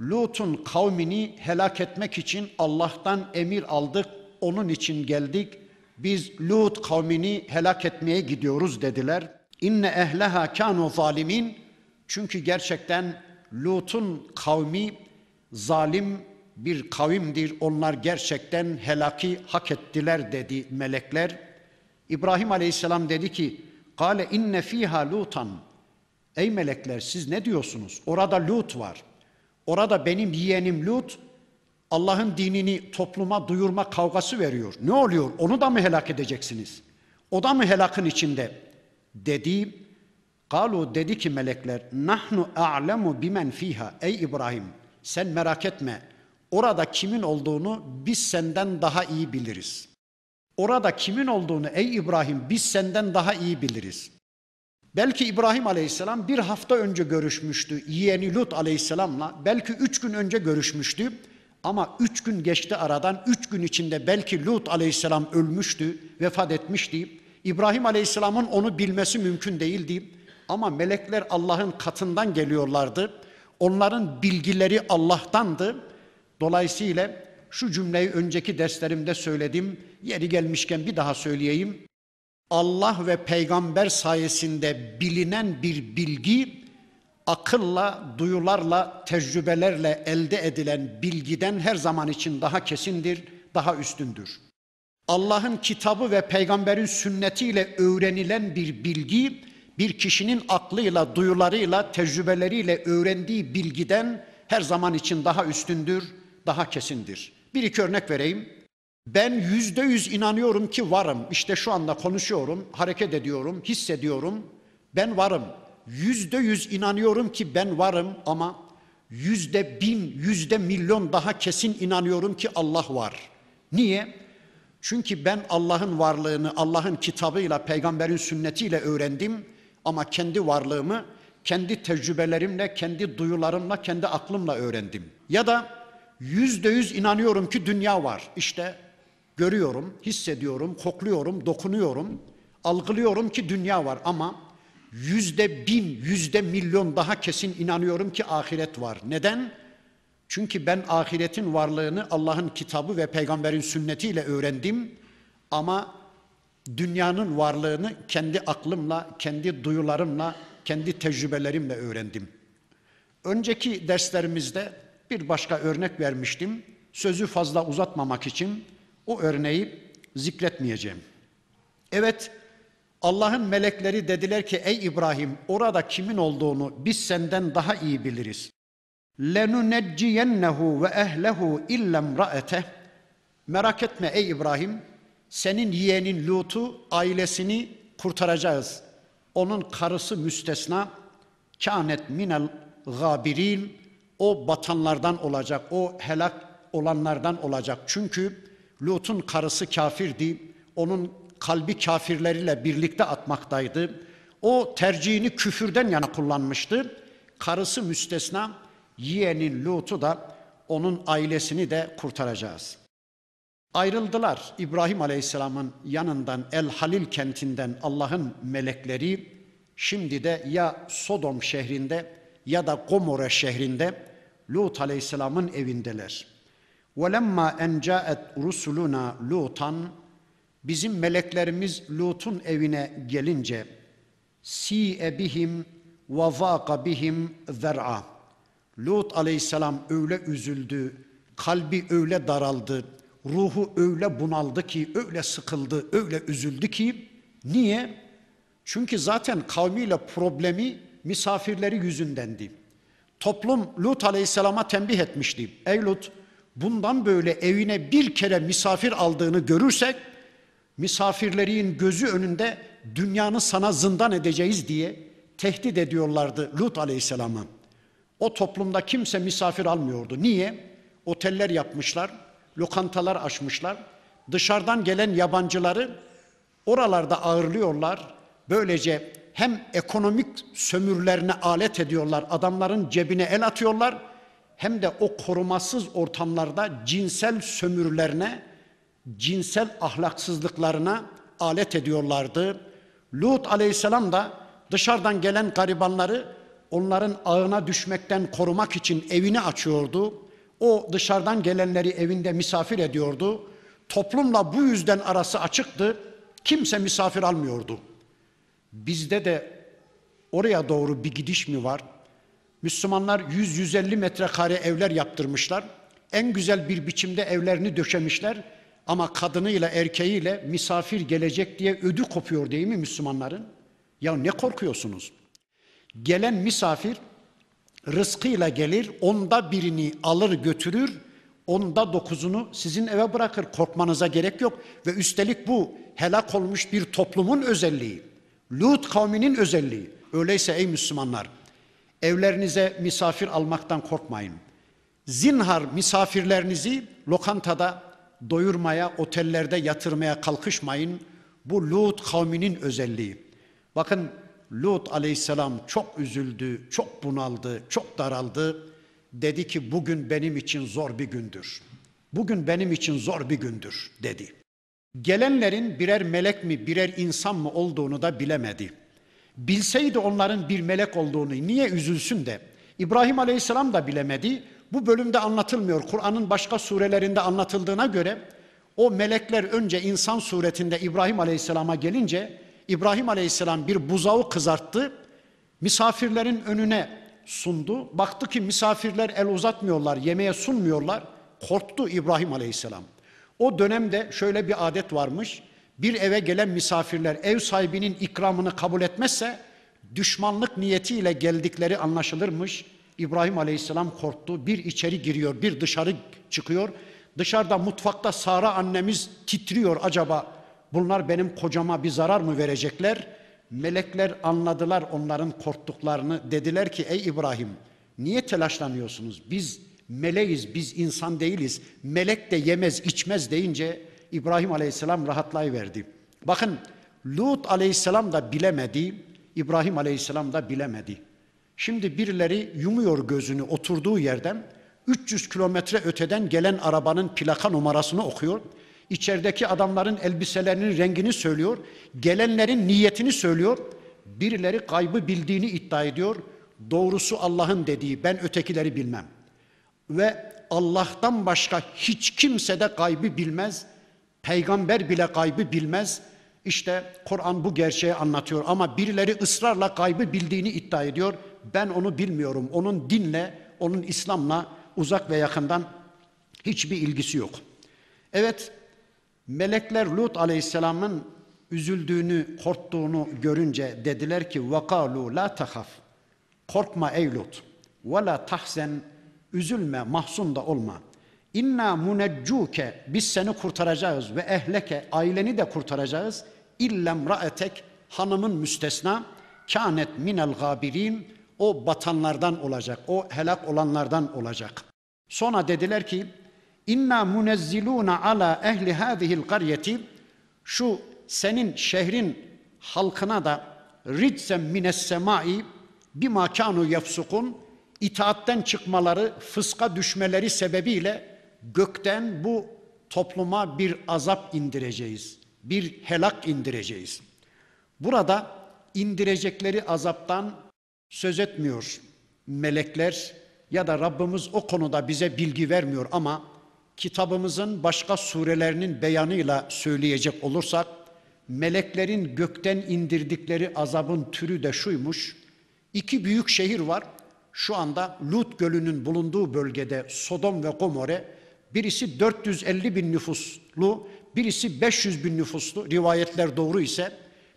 Lut'un kavmini helak etmek için Allah'tan emir aldık. Onun için geldik. Biz Lut kavmini helak etmeye gidiyoruz dediler. İnne ehleha kanu zalimin. Çünkü gerçekten Lut'un kavmi zalim bir kavimdir. Onlar gerçekten helaki hak ettiler dedi melekler. İbrahim Aleyhisselam dedi ki: "Kale inne fiha lutan." Ey melekler siz ne diyorsunuz? Orada Lut var. Orada benim yeğenim Lut Allah'ın dinini topluma duyurma kavgası veriyor. Ne oluyor? Onu da mı helak edeceksiniz? O da mı helakın içinde? Dedi. Galu dedi ki melekler nahnu a'lemu bimen fiha. Ey İbrahim sen merak etme. Orada kimin olduğunu biz senden daha iyi biliriz. Orada kimin olduğunu ey İbrahim biz senden daha iyi biliriz. Belki İbrahim Aleyhisselam bir hafta önce görüşmüştü yeğeni Lut Aleyhisselam'la. Belki üç gün önce görüşmüştü. Ama üç gün geçti aradan. Üç gün içinde belki Lut Aleyhisselam ölmüştü, vefat etmişti. İbrahim Aleyhisselam'ın onu bilmesi mümkün değildi. Ama melekler Allah'ın katından geliyorlardı. Onların bilgileri Allah'tandı. Dolayısıyla şu cümleyi önceki derslerimde söyledim. Yeri gelmişken bir daha söyleyeyim. Allah ve peygamber sayesinde bilinen bir bilgi akılla, duyularla, tecrübelerle elde edilen bilgiden her zaman için daha kesindir, daha üstündür. Allah'ın kitabı ve peygamberin sünnetiyle öğrenilen bir bilgi bir kişinin aklıyla, duyularıyla, tecrübeleriyle öğrendiği bilgiden her zaman için daha üstündür, daha kesindir. Bir iki örnek vereyim. Ben yüzde yüz inanıyorum ki varım. İşte şu anda konuşuyorum, hareket ediyorum, hissediyorum. Ben varım. Yüzde yüz inanıyorum ki ben varım ama yüzde bin, yüzde milyon daha kesin inanıyorum ki Allah var. Niye? Çünkü ben Allah'ın varlığını Allah'ın kitabıyla, peygamberin sünnetiyle öğrendim ama kendi varlığımı kendi tecrübelerimle, kendi duyularımla, kendi aklımla öğrendim. Ya da yüzde yüz inanıyorum ki dünya var. İşte görüyorum, hissediyorum, kokluyorum, dokunuyorum, algılıyorum ki dünya var ama yüzde bin, yüzde milyon daha kesin inanıyorum ki ahiret var. Neden? Çünkü ben ahiretin varlığını Allah'ın kitabı ve peygamberin sünnetiyle öğrendim ama dünyanın varlığını kendi aklımla, kendi duyularımla, kendi tecrübelerimle öğrendim. Önceki derslerimizde bir başka örnek vermiştim. Sözü fazla uzatmamak için o örneği zikretmeyeceğim. Evet, Allah'ın melekleri dediler ki ey İbrahim orada kimin olduğunu biz senden daha iyi biliriz. لَنُنَجِّيَنَّهُ وَاَهْلَهُ اِلَّا امْرَأَتَهُ Merak etme ey İbrahim, senin yeğenin Lut'u, ailesini kurtaracağız. Onun karısı müstesna, kânet minel gâbirîn, o batanlardan olacak, o helak olanlardan olacak. Çünkü Lut'un karısı kafirdi, onun kalbi kafirleriyle birlikte atmaktaydı. O tercihini küfürden yana kullanmıştı. Karısı müstesna, yeğenin Lut'u da onun ailesini de kurtaracağız. Ayrıldılar İbrahim Aleyhisselam'ın yanından El Halil kentinden Allah'ın melekleri şimdi de ya Sodom şehrinde ya da Gomorre şehrinde Lut Aleyhisselam'ın evindeler. وَلَمَّا اَنْ جَاءَتْ رُسُلُنَا لُوتًا Bizim meleklerimiz Lut'un evine gelince si'e bihim ve vâka bihim zer'a. Lut aleyhisselam öyle üzüldü, kalbi öyle daraldı, ruhu öyle bunaldı ki, öyle sıkıldı, öyle üzüldü ki. Niye? Çünkü zaten kavmiyle problemi misafirleri yüzündendi. Toplum Lut aleyhisselama tembih etmişti. Ey Lut bundan böyle evine bir kere misafir aldığını görürsek misafirlerin gözü önünde dünyanı sana zindan edeceğiz diye tehdit ediyorlardı Lut aleyhisselamı. O toplumda kimse misafir almıyordu. Niye? Oteller yapmışlar, lokantalar açmışlar. Dışarıdan gelen yabancıları oralarda ağırlıyorlar. Böylece hem ekonomik sömürlerine alet ediyorlar, adamların cebine el atıyorlar, hem de o korumasız ortamlarda cinsel sömürülerine, cinsel ahlaksızlıklarına alet ediyorlardı. Lut aleyhisselam da dışarıdan gelen garibanları onların ağına düşmekten korumak için evini açıyordu. O dışarıdan gelenleri evinde misafir ediyordu. Toplumla bu yüzden arası açıktı. Kimse misafir almıyordu. Bizde de oraya doğru bir gidiş mi var? Müslümanlar 100-150 metrekare evler yaptırmışlar. En güzel bir biçimde evlerini döşemişler. Ama kadınıyla erkeğiyle misafir gelecek diye ödü kopuyor değil mi Müslümanların? Ya ne korkuyorsunuz? Gelen misafir rızkıyla gelir, onda birini alır götürür, onda dokuzunu sizin eve bırakır. Korkmanıza gerek yok. Ve üstelik bu helak olmuş bir toplumun özelliği. Lut kavminin özelliği. Öyleyse ey Müslümanlar, evlerinize misafir almaktan korkmayın. Zinhar misafirlerinizi lokantada doyurmaya, otellerde yatırmaya kalkışmayın. Bu Lut kavminin özelliği. Bakın Lut aleyhisselam çok üzüldü, çok bunaldı, çok daraldı. Dedi ki bugün benim için zor bir gündür. Bugün benim için zor bir gündür dedi. Gelenlerin birer melek mi, birer insan mı olduğunu da bilemedi. Bilseydi onların bir melek olduğunu niye üzülsün de İbrahim Aleyhisselam da bilemedi. Bu bölümde anlatılmıyor. Kur'an'ın başka surelerinde anlatıldığına göre o melekler önce insan suretinde İbrahim Aleyhisselam'a gelince İbrahim Aleyhisselam bir buzağı kızarttı. Misafirlerin önüne sundu. Baktı ki misafirler el uzatmıyorlar, yemeğe sunmuyorlar. Korktu İbrahim Aleyhisselam. O dönemde şöyle bir adet varmış. Bir eve gelen misafirler ev sahibinin ikramını kabul etmezse düşmanlık niyetiyle geldikleri anlaşılırmış. İbrahim Aleyhisselam korktu. Bir içeri giriyor, bir dışarı çıkıyor. Dışarıda mutfakta Sara annemiz titriyor acaba bunlar benim kocama bir zarar mı verecekler? Melekler anladılar onların korktuklarını. Dediler ki ey İbrahim niye telaşlanıyorsunuz? Biz meleğiz, biz insan değiliz. Melek de yemez, içmez deyince İbrahim Aleyhisselam rahatlayıverdi. Bakın Lut Aleyhisselam da bilemedi, İbrahim Aleyhisselam da bilemedi. Şimdi birileri yumuyor gözünü oturduğu yerden 300 kilometre öteden gelen arabanın plaka numarasını okuyor. İçerideki adamların elbiselerinin rengini söylüyor. Gelenlerin niyetini söylüyor. Birileri kaybı bildiğini iddia ediyor. Doğrusu Allah'ın dediği ben ötekileri bilmem. Ve Allah'tan başka hiç kimse de kaybı bilmez. Peygamber bile kaybı bilmez. İşte Kur'an bu gerçeği anlatıyor ama birileri ısrarla gaybı bildiğini iddia ediyor. Ben onu bilmiyorum. Onun dinle, onun İslam'la uzak ve yakından hiçbir ilgisi yok. Evet, melekler Lut aleyhisselamın üzüldüğünü, korktuğunu görünce dediler ki وَقَالُوا la tahaf. Korkma ey Lut. وَلَا tahzen. Üzülme, mahzun da olma. İnna muneccuke biz seni kurtaracağız ve ehleke aileni de kurtaracağız. İllem raetek hanımın müstesna kânet minel gabirin o batanlardan olacak. O helak olanlardan olacak. Sonra dediler ki inna munezziluna ala ehli hadihil qaryeti şu senin şehrin halkına da ridsen mines semai bima kanu yefsukun itaatten çıkmaları, fıska düşmeleri sebebiyle gökten bu topluma bir azap indireceğiz. Bir helak indireceğiz. Burada indirecekleri azaptan söz etmiyor melekler ya da Rabbimiz o konuda bize bilgi vermiyor ama kitabımızın başka surelerinin beyanıyla söyleyecek olursak meleklerin gökten indirdikleri azabın türü de şuymuş. İki büyük şehir var. Şu anda Lut Gölü'nün bulunduğu bölgede Sodom ve Gomorre birisi 450 bin nüfuslu, birisi 500 bin nüfuslu rivayetler doğru ise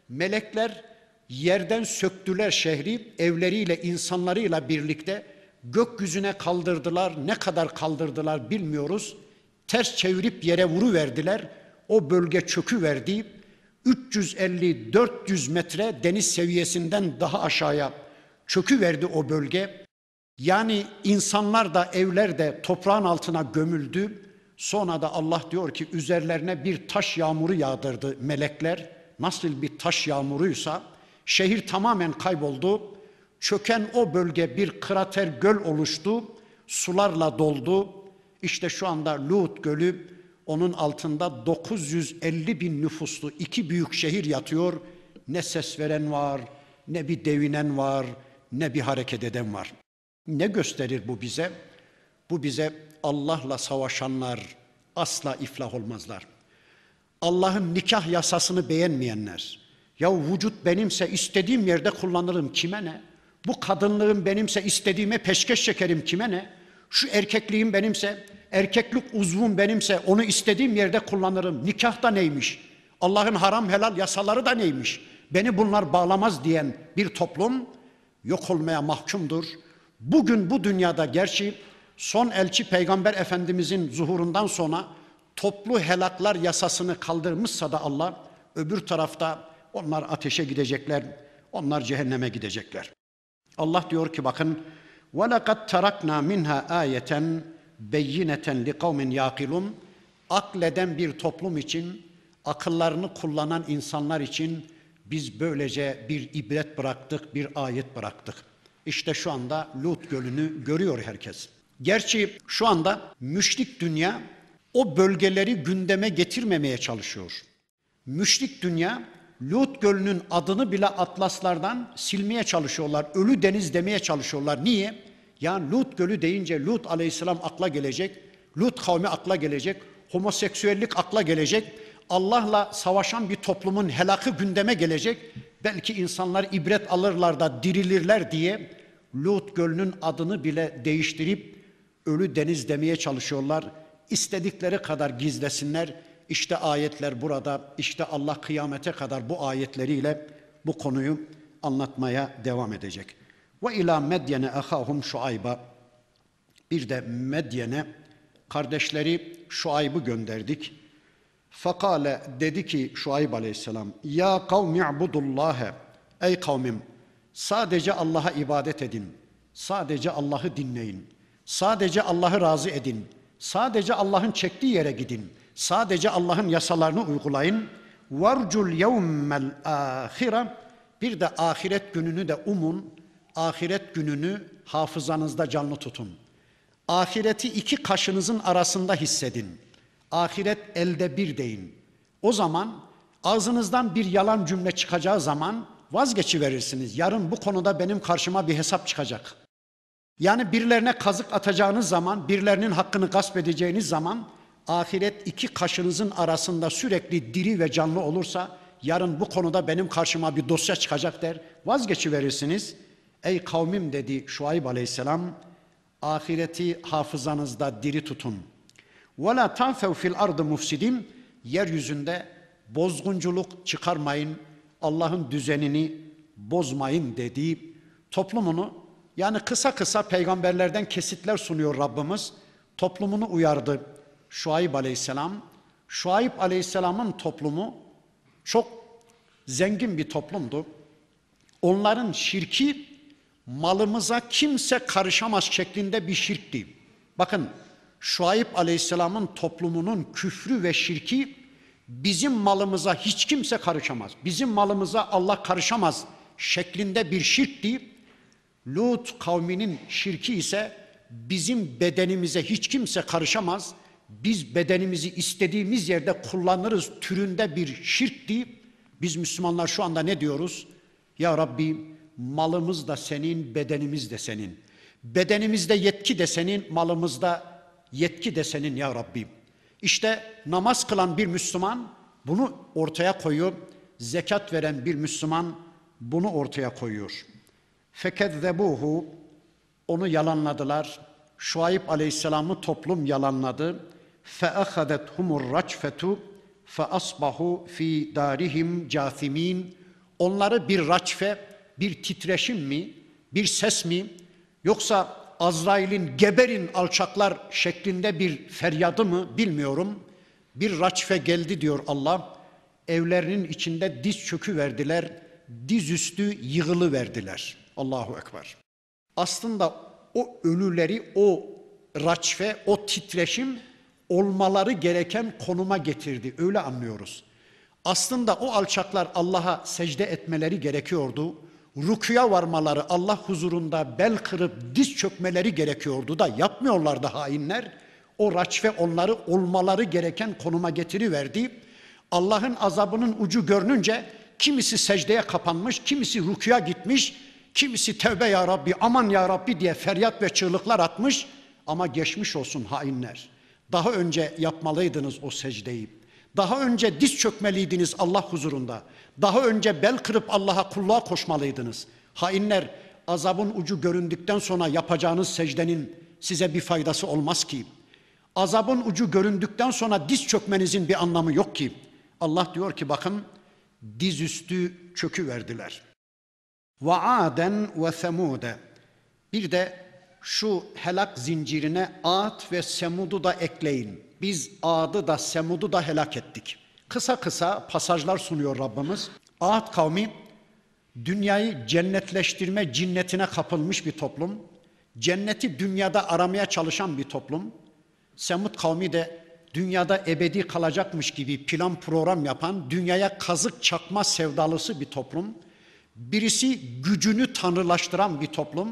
melekler yerden söktüler şehri evleriyle insanlarıyla birlikte gökyüzüne kaldırdılar. Ne kadar kaldırdılar bilmiyoruz. Ters çevirip yere vuru verdiler. O bölge çökü verdi. 350-400 metre deniz seviyesinden daha aşağıya çökü verdi o bölge. Yani insanlar da evler de toprağın altına gömüldü. Sonra da Allah diyor ki üzerlerine bir taş yağmuru yağdırdı melekler. Nasıl bir taş yağmuruysa şehir tamamen kayboldu. Çöken o bölge bir krater göl oluştu. Sularla doldu. İşte şu anda Lut Gölü onun altında 950 bin nüfuslu iki büyük şehir yatıyor. Ne ses veren var, ne bir devinen var, ne bir hareket eden var. Ne gösterir bu bize? Bu bize Allah'la savaşanlar asla iflah olmazlar. Allah'ın nikah yasasını beğenmeyenler, ya vücut benimse istediğim yerde kullanırım kime ne? Bu kadınlığım benimse istediğime peşkeş çekerim kime ne? Şu erkekliğim benimse, erkeklik uzvum benimse onu istediğim yerde kullanırım. Nikah da neymiş? Allah'ın haram helal yasaları da neymiş? Beni bunlar bağlamaz diyen bir toplum yok olmaya mahkumdur. Bugün bu dünyada gerçi son elçi peygamber efendimizin zuhurundan sonra toplu helaklar yasasını kaldırmışsa da Allah öbür tarafta onlar ateşe gidecekler, onlar cehenneme gidecekler. Allah diyor ki bakın وَلَقَدْ تَرَكْنَا مِنْهَا آيَةً بَيِّنَةً لِقَوْمٍ يَاقِلُونَ Akleden bir toplum için, akıllarını kullanan insanlar için biz böylece bir ibret bıraktık, bir ayet bıraktık. İşte şu anda Lut Gölü'nü görüyor herkes. Gerçi şu anda müşrik dünya o bölgeleri gündeme getirmemeye çalışıyor. Müşrik dünya Lut Gölü'nün adını bile atlaslardan silmeye çalışıyorlar. Ölü deniz demeye çalışıyorlar. Niye? Ya Lut Gölü deyince Lut Aleyhisselam akla gelecek. Lut kavmi akla gelecek. Homoseksüellik akla gelecek. Allah'la savaşan bir toplumun helakı gündeme gelecek. Belki insanlar ibret alırlar da dirilirler diye Lut Gölü'nün adını bile değiştirip ölü deniz demeye çalışıyorlar. İstedikleri kadar gizlesinler. İşte ayetler burada. İşte Allah kıyamete kadar bu ayetleriyle bu konuyu anlatmaya devam edecek. Ve ila Medyene ahahum Şuayba. Bir de Medyen'e kardeşleri Şuayb'ı gönderdik. Fakale dedi ki Şuayb aleyhisselam Ya kavmi ibudullâhe Ey kavmim sadece Allah'a ibadet edin. Sadece Allah'ı dinleyin. Sadece Allah'ı razı edin. Sadece Allah'ın çektiği yere gidin. Sadece Allah'ın yasalarını uygulayın. Varcul yevmel ahire bir de ahiret gününü de umun. Ahiret gününü hafızanızda canlı tutun. Ahireti iki kaşınızın arasında hissedin. Ahiret elde bir deyin. O zaman ağzınızdan bir yalan cümle çıkacağı zaman vazgeçiverirsiniz. Yarın bu konuda benim karşıma bir hesap çıkacak. Yani birilerine kazık atacağınız zaman, birilerinin hakkını gasp edeceğiniz zaman ahiret iki kaşınızın arasında sürekli diri ve canlı olursa yarın bu konuda benim karşıma bir dosya çıkacak der. Vazgeçiverirsiniz. Ey kavmim dedi Şuayb aleyhisselam ahireti hafızanızda diri tutun. Ve la tanfev fil ardı mufsidin yeryüzünde bozgunculuk çıkarmayın. Allah'ın düzenini bozmayın dediği toplumunu yani kısa kısa peygamberlerden kesitler sunuyor Rabbimiz. Toplumunu uyardı Şuayb aleyhisselam. Şuayb aleyhisselamın toplumu çok zengin bir toplumdu. Onların şirki malımıza kimse karışamaz şeklinde bir şirkti. Bakın Şuayb aleyhisselamın toplumunun küfrü ve şirki bizim malımıza hiç kimse karışamaz. Bizim malımıza Allah karışamaz şeklinde bir şirkti. Lut kavminin şirki ise bizim bedenimize hiç kimse karışamaz. Biz bedenimizi istediğimiz yerde kullanırız türünde bir şirkti. Biz Müslümanlar şu anda ne diyoruz? Ya Rabbi malımız da senin, bedenimiz de senin. Bedenimizde yetki de senin, malımızda yetki de senin ya Rabbi. İşte namaz kılan bir Müslüman bunu ortaya koyuyor. Zekat veren bir Müslüman bunu ortaya koyuyor. Fekezzebuhu onu yalanladılar. Şuayb Aleyhisselam'ı toplum yalanladı. Raçfetu fe asbahu fi darihim cathimin. Onları bir raçfe, bir titreşim mi, bir ses mi yoksa Azrail'in geberin alçaklar şeklinde bir feryadı mı bilmiyorum. Bir raçfe geldi diyor Allah. Evlerinin içinde diz çökü verdiler, dizüstü yığılı verdiler. Allahu Ekber. Aslında o ölüleri o raçfe, o titreşim olmaları gereken konuma getirdi. Öyle anlıyoruz. Aslında o alçaklar Allah'a secde etmeleri gerekiyordu. Rukuya varmaları, Allah huzurunda bel kırıp diz çökmeleri gerekiyordu da yapmıyorlardı hainler. O raçfe onları olmaları gereken konuma getiriverdi. Allah'ın azabının ucu görününce kimisi secdeye kapanmış, kimisi rukuya gitmiş, kimisi tevbe ya Rabbi, aman ya Rabbi diye feryat ve çığlıklar atmış. Ama geçmiş olsun hainler. Daha önce yapmalıydınız o secdeyi. Daha önce diz çökmeliydiniz Allah huzurunda. Daha önce bel kırıp Allah'a kulluğa koşmalıydınız. Hainler azabın ucu göründükten sonra yapacağınız secdenin size bir faydası olmaz ki. Azabın ucu göründükten sonra diz çökmenizin bir anlamı yok ki. Allah diyor ki bakın dizüstü çökü verdiler. Ve aden ve semude. Bir de şu helak zincirine Ad ve Semud'u da ekleyin. Biz Ad'ı da Semud'u da helak ettik. Kısa kısa pasajlar sunuyor Rabbimiz. Ad kavmi dünyayı cennetleştirme cinnetine kapılmış bir toplum. Cenneti dünyada aramaya çalışan bir toplum. Semud kavmi de dünyada ebedi kalacakmış gibi plan program yapan, dünyaya kazık çakma sevdalısı bir toplum. Birisi gücünü tanrılaştıran bir toplum.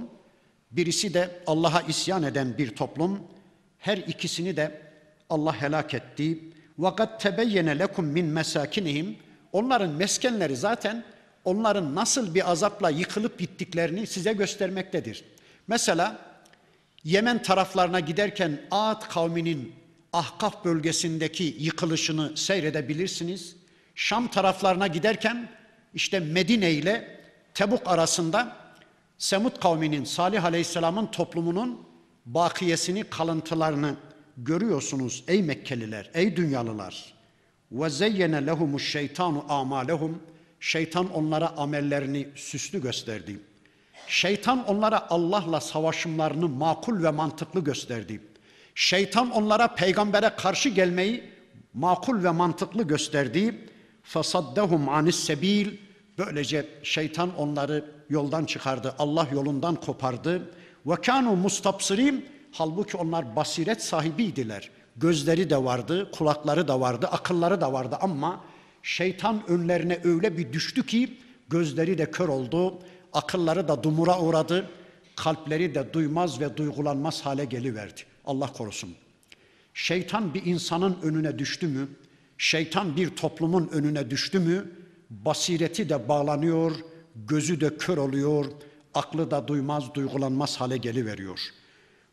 Birisi de Allah'a isyan eden bir toplum. Her ikisini de Allah helak etti. Vakat tebeyyene lekum min mesakinihim. Onların meskenleri zaten onların nasıl bir azapla yıkılıp gittiklerini size göstermektedir. Mesela Yemen taraflarına giderken Ad kavminin Ahkaf bölgesindeki yıkılışını seyredebilirsiniz. Şam taraflarına giderken işte Medine ile Tebuk arasında Semud kavminin Salih Aleyhisselam'ın toplumunun bakiyesini, kalıntılarını görüyorsunuz ey Mekkeliler, ey dünyalılar. Ve zeyyene lehumuş şeytanu amalehum. Şeytan onlara amellerini süslü gösterdi. Şeytan onlara Allah'la savaşımlarını makul ve mantıklı gösterdi. Şeytan onlara peygambere karşı gelmeyi makul ve mantıklı gösterdi. Fasaddahum anis sebil. Böylece şeytan onları yoldan çıkardı. Allah yolundan kopardı. Ve kanu mustapsirin. Halbuki onlar basiret sahibiydiler. Gözleri de vardı, kulakları da vardı, akılları da vardı ama şeytan önlerine öyle bir düştü ki gözleri de kör oldu, akılları da dumura uğradı, kalpleri de duymaz ve duygulanmaz hale geliverdi. Allah korusun. Şeytan bir insanın önüne düştü mü, şeytan bir toplumun önüne düştü mü, basireti de bağlanıyor, gözü de kör oluyor, aklı da duymaz, duygulanmaz hale geliveriyor.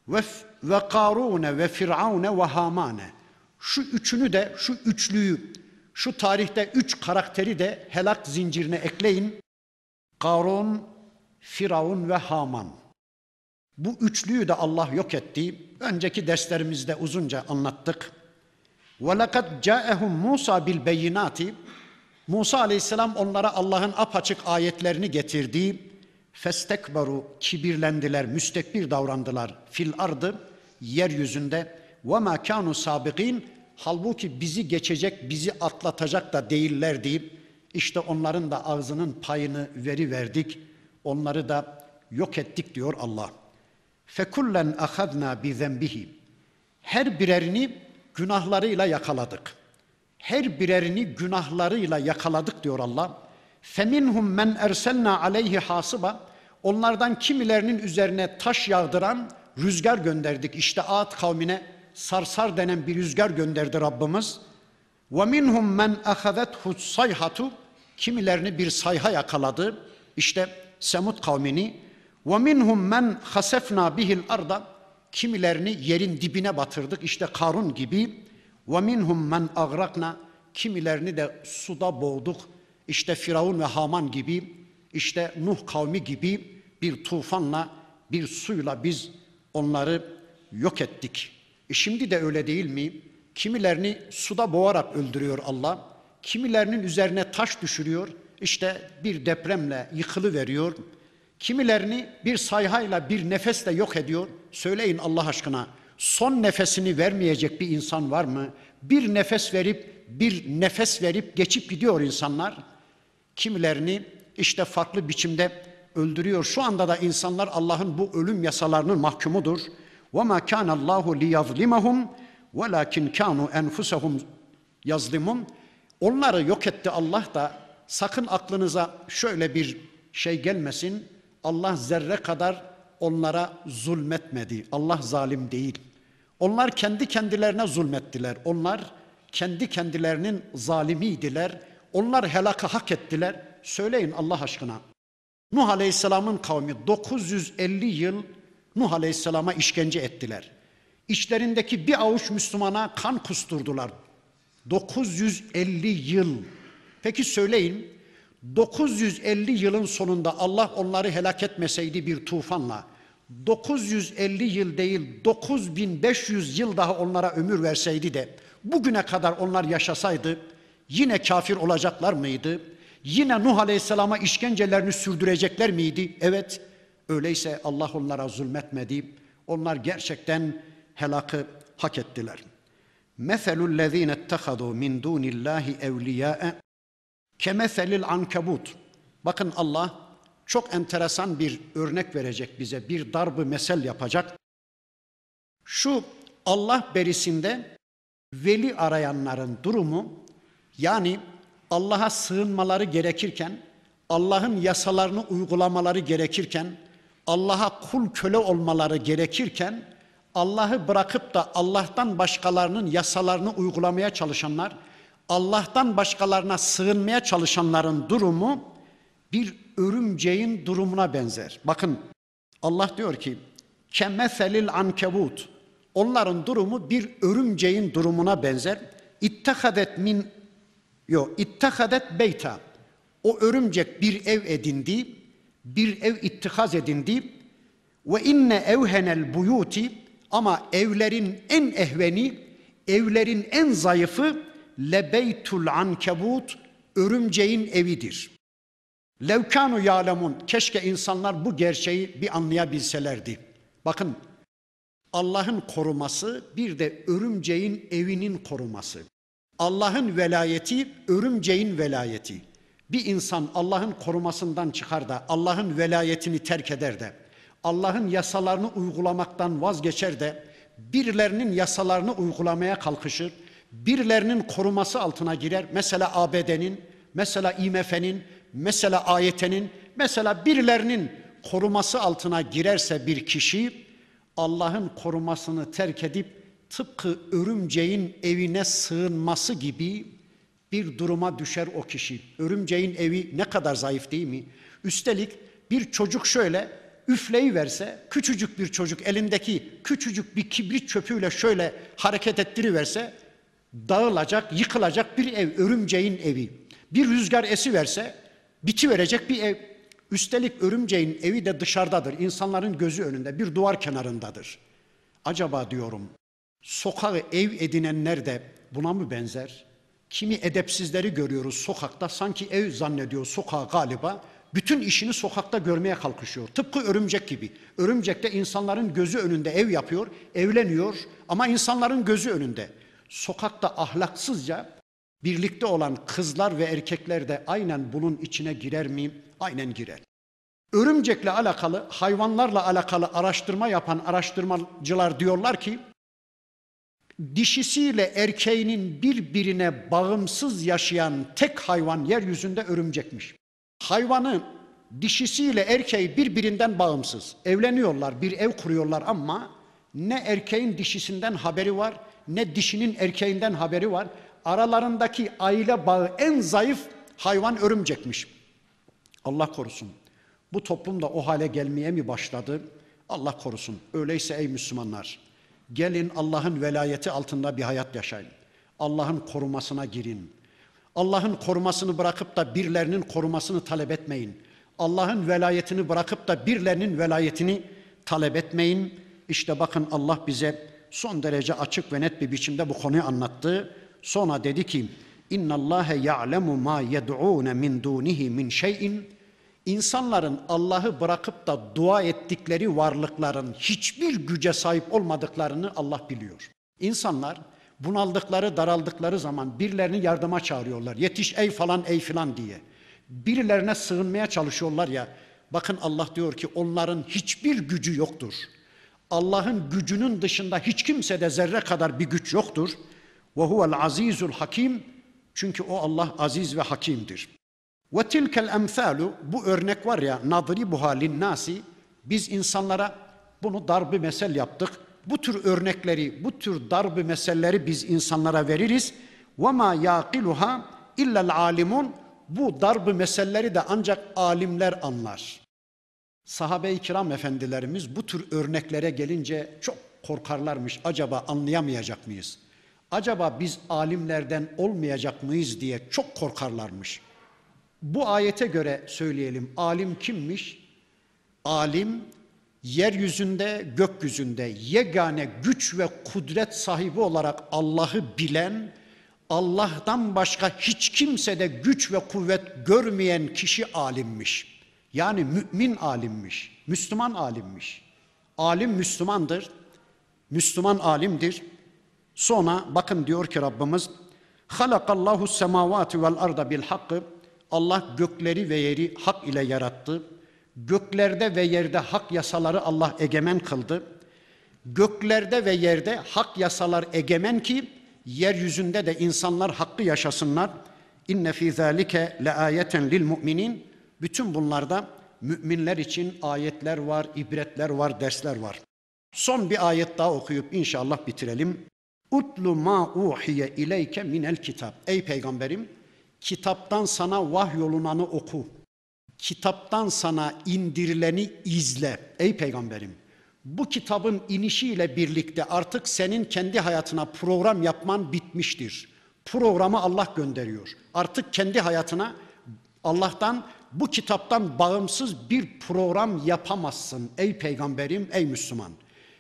Ve, ve Karune ve Firavune ve Hamane. Şu üçünü de, şu üçlüyü, Şu tarihte üç karakteri de helak zincirine ekleyin. Karun, Firavun ve Haman. Bu üçlüyü de Allah yok etti. Önceki derslerimizde uzunca anlattık. وَلَقَدْ جَاءَهُمْ مُوسَى بِالْبَيِّنَاتِ Musa aleyhisselam onlara Allah'ın apaçık ayetlerini getirdi. Festekbaru kibirlendiler, müstekbir davrandılar fil ardı yeryüzünde ve ma kanu sabiqin halbuki bizi geçecek, bizi atlatacak da değiller deyip işte onların da ağzının payını veri verdik. Onları da yok ettik diyor Allah. Fekullen ahadna bi zenbihi. Her birerini günahlarıyla yakaladık. Her birerini günahlarıyla yakaladık diyor Allah. Feminhum men erselna aleyhi hasiba. Onlardan kimilerinin üzerine taş yağdıran rüzgar gönderdik. İşte Ad kavmine sarsar denen bir rüzgar gönderdi Rabbimiz. Ve minhum men ahazethu sayhatu. Kimilerini bir sayha yakaladı. İşte Semud kavmini. Ve minhum men hasefna bihil arda. Kimilerini yerin dibine batırdık. İşte Karun gibi. Ve minhum men agrakna. Kimilerini de suda boğduk. İşte Firavun ve Haman gibi, işte Nuh kavmi gibi bir tufanla, bir suyla biz onları yok ettik. E şimdi de öyle değil mi? Kimilerini suda boğarak öldürüyor Allah. Kimilerinin üzerine taş düşürüyor. İşte bir depremle yıkılı veriyor. Kimilerini bir sayhayla, bir nefesle yok ediyor. Söyleyin Allah aşkına Son nefesini vermeyecek bir insan var mı? Bir nefes verip bir nefes verip geçip gidiyor insanlar. Kimilerini işte farklı biçimde öldürüyor. Şu anda da insanlar Allah'ın bu ölüm yasalarının mahkumudur. وَمَا كَانَ اللّٰهُ لِيَظْلِمَهُمْ وَلَاكِنْ كَانُوا اَنْفُسَهُمْ yazlimun. Onları yok etti Allah da sakın aklınıza şöyle bir şey gelmesin. Allah zerre kadar onlara zulmetmedi. Allah zalim değil. Onlar kendi kendilerine zulmettiler. Onlar kendi kendilerinin zalimiydiler. Onlar helaka hak ettiler. Söyleyin Allah aşkına. Nuh Aleyhisselam'ın kavmi 950 yıl Nuh Aleyhisselam'a işkence ettiler. İçlerindeki bir avuç Müslümana kan kusturdular. 950 yıl. Peki söyleyin 950 yılın sonunda Allah onları helak etmeseydi bir tufanla 950 yıl değil 9500 yıl daha onlara ömür verseydi de bugüne kadar onlar yaşasaydı yine kafir olacaklar mıydı? Yine Nuh Aleyhisselam'a işkencelerini sürdürecekler miydi? Evet. Öyleyse Allah onlara zulmetmedi. Onlar gerçekten helakı hak ettiler. Meselul lezine ettehadu min dunillahi evliyâe kemeselil ankebut. Bakın Allah çok enteresan bir örnek verecek bize. Bir darbı mesel yapacak. Şu Allah berisinde veli arayanların durumu yani Allah'a sığınmaları gerekirken, Allah'ın yasalarını uygulamaları gerekirken, Allah'a kul köle olmaları gerekirken, Allah'ı bırakıp da Allah'tan başkalarının yasalarını uygulamaya çalışanlar, Allah'tan başkalarına sığınmaya çalışanların durumu bir örümceğin durumuna benzer. Bakın Allah diyor ki kemeselil ankebut onların durumu bir örümceğin durumuna benzer. İttehadet min Yo, ittahadet beyta. O örümcek bir ev edindi, bir ev ittihaz edindi. Ve inne evhenel buyuti ama evlerin en ehveni, evlerin en zayıfı lebeytul ankebut, örümceğin evidir. Levkanu yalemun, keşke insanlar bu gerçeği bir anlayabilselerdi. Bakın, Allah'ın koruması bir de örümceğin evinin koruması. Allah'ın velayeti örümceğin velayeti. Bir insan Allah'ın korumasından çıkar da Allah'ın velayetini terk eder de Allah'ın yasalarını uygulamaktan vazgeçer de birilerinin yasalarını uygulamaya kalkışır. Birilerinin koruması altına girer. Mesela ABD'nin, mesela IMF'nin, mesela AYT'nin, mesela birilerinin koruması altına girerse bir kişi Allah'ın korumasını terk edip tıpkı örümceğin evine sığınması gibi bir duruma düşer o kişi. Örümceğin evi ne kadar zayıf değil mi? Üstelik bir çocuk şöyle üfleyi verse, küçücük bir çocuk elindeki küçücük bir kibrit çöpüyle şöyle hareket ettiriverse dağılacak, yıkılacak bir ev, örümceğin evi. Bir rüzgar esi verse biti verecek bir ev. Üstelik örümceğin evi de dışarıdadır. İnsanların gözü önünde, bir duvar kenarındadır. Acaba diyorum, sokağı ev edinenler de buna mı benzer? Kimi edepsizleri görüyoruz sokakta sanki ev zannediyor sokağı galiba. Bütün işini sokakta görmeye kalkışıyor. Tıpkı örümcek gibi. Örümcek de insanların gözü önünde ev yapıyor, evleniyor ama insanların gözü önünde. Sokakta ahlaksızca birlikte olan kızlar ve erkekler de aynen bunun içine girer mi? Aynen girer. Örümcekle alakalı, hayvanlarla alakalı araştırma yapan araştırmacılar diyorlar ki dişisiyle erkeğinin birbirine bağımsız yaşayan tek hayvan yeryüzünde örümcekmiş. Hayvanın dişisiyle erkeği birbirinden bağımsız. Evleniyorlar, bir ev kuruyorlar ama ne erkeğin dişisinden haberi var, ne dişinin erkeğinden haberi var. Aralarındaki aile bağı en zayıf hayvan örümcekmiş. Allah korusun. Bu toplum da o hale gelmeye mi başladı? Allah korusun. Öyleyse ey Müslümanlar, gelin Allah'ın velayeti altında bir hayat yaşayın. Allah'ın korumasına girin. Allah'ın korumasını bırakıp da birilerinin korumasını talep etmeyin. Allah'ın velayetini bırakıp da birilerinin velayetini talep etmeyin. İşte bakın Allah bize son derece açık ve net bir biçimde bu konuyu anlattı. Sonra dedi ki: "İnna Allahe ya'lemu ma yed'un min dunihi min şey'in." İnsanların Allah'ı bırakıp da dua ettikleri varlıkların hiçbir güce sahip olmadıklarını Allah biliyor. İnsanlar bunaldıkları, daraldıkları zaman birilerini yardıma çağırıyorlar. Yetiş ey falan ey filan diye. Birilerine sığınmaya çalışıyorlar ya. Bakın Allah diyor ki onların hiçbir gücü yoktur. Allah'ın gücünün dışında hiç kimsede zerre kadar bir güç yoktur. Ve huvel azizul hakim. Çünkü o Allah aziz ve hakimdir. Ve tilkel emsalu bu örnek var ya nadribuha linnasi biz insanlara bunu darbi mesel yaptık. Bu tür örnekleri, bu tür darbi meselleri biz insanlara veririz. Ve ma yaqiluha illa'l alimun bu darbi meselleri de ancak alimler anlar. Sahabe-i kiram efendilerimiz bu tür örneklere gelince çok korkarlarmış. Acaba anlayamayacak mıyız? Acaba biz alimlerden olmayacak mıyız diye çok korkarlarmış. Bu ayete göre söyleyelim. Alim kimmiş? Alim yeryüzünde, gökyüzünde yegane güç ve kudret sahibi olarak Allah'ı bilen, Allah'tan başka hiç kimse de güç ve kuvvet görmeyen kişi alimmiş. Yani mümin alimmiş, Müslüman alimmiş. Alim Müslümandır, Müslüman alimdir. Sonra bakın diyor ki Rabbimiz, halakallahu semavati vel arda bil hakkı Allah gökleri ve yeri hak ile yarattı. Göklerde ve yerde hak yasaları Allah egemen kıldı. Göklerde ve yerde hak yasalar egemen ki yeryüzünde de insanlar hakkı yaşasınlar. İnne fî zâlike le ayeten lil mu'minin. Bütün bunlarda müminler için ayetler var, ibretler var, dersler var. Son bir ayet daha okuyup inşallah bitirelim. Utlu ma uhiye ileyke minel kitap. Ey peygamberim kitaptan sana vahyolunanı oku. Kitaptan sana indirileni izle ey peygamberim. Bu kitabın inişiyle birlikte artık senin kendi hayatına program yapman bitmiştir. Programı Allah gönderiyor. Artık kendi hayatına Allah'tan bu kitaptan bağımsız bir program yapamazsın ey peygamberim, ey Müslüman.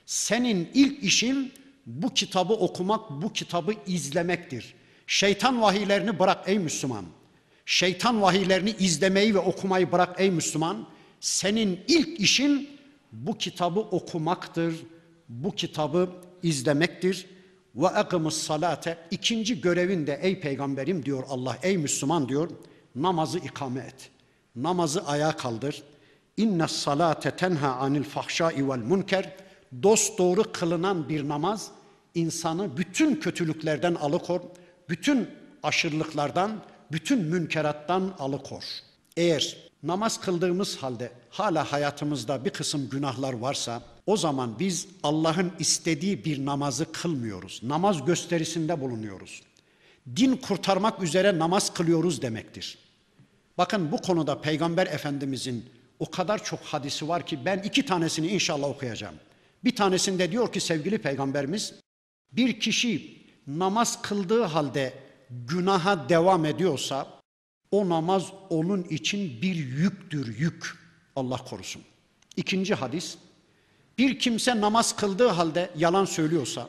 Senin ilk işin bu kitabı okumak, bu kitabı izlemektir. Şeytan vahiylerini bırak ey Müslüman. Şeytan vahiylerini izlemeyi ve okumayı bırak ey Müslüman. Senin ilk işin bu kitabı okumaktır. Bu kitabı izlemektir. Ve akimus salate. İkinci görevin de ey peygamberim diyor Allah, ey Müslüman diyor. Namazı ikame et. Namazı ayağa kaldır. İnne salate tenha anil fahşai vel munker. Dost doğru kılınan bir namaz insanı bütün kötülüklerden alıkor bütün aşırılıklardan, bütün münkerattan alıkor. Eğer namaz kıldığımız halde hala hayatımızda bir kısım günahlar varsa o zaman biz Allah'ın istediği bir namazı kılmıyoruz. Namaz gösterisinde bulunuyoruz. Din kurtarmak üzere namaz kılıyoruz demektir. Bakın bu konuda Peygamber Efendimizin o kadar çok hadisi var ki ben iki tanesini inşallah okuyacağım. Bir tanesinde diyor ki sevgili peygamberimiz bir kişi namaz kıldığı halde günaha devam ediyorsa o namaz onun için bir yüktür, yük. Allah korusun. İkinci hadis. Bir kimse namaz kıldığı halde yalan söylüyorsa,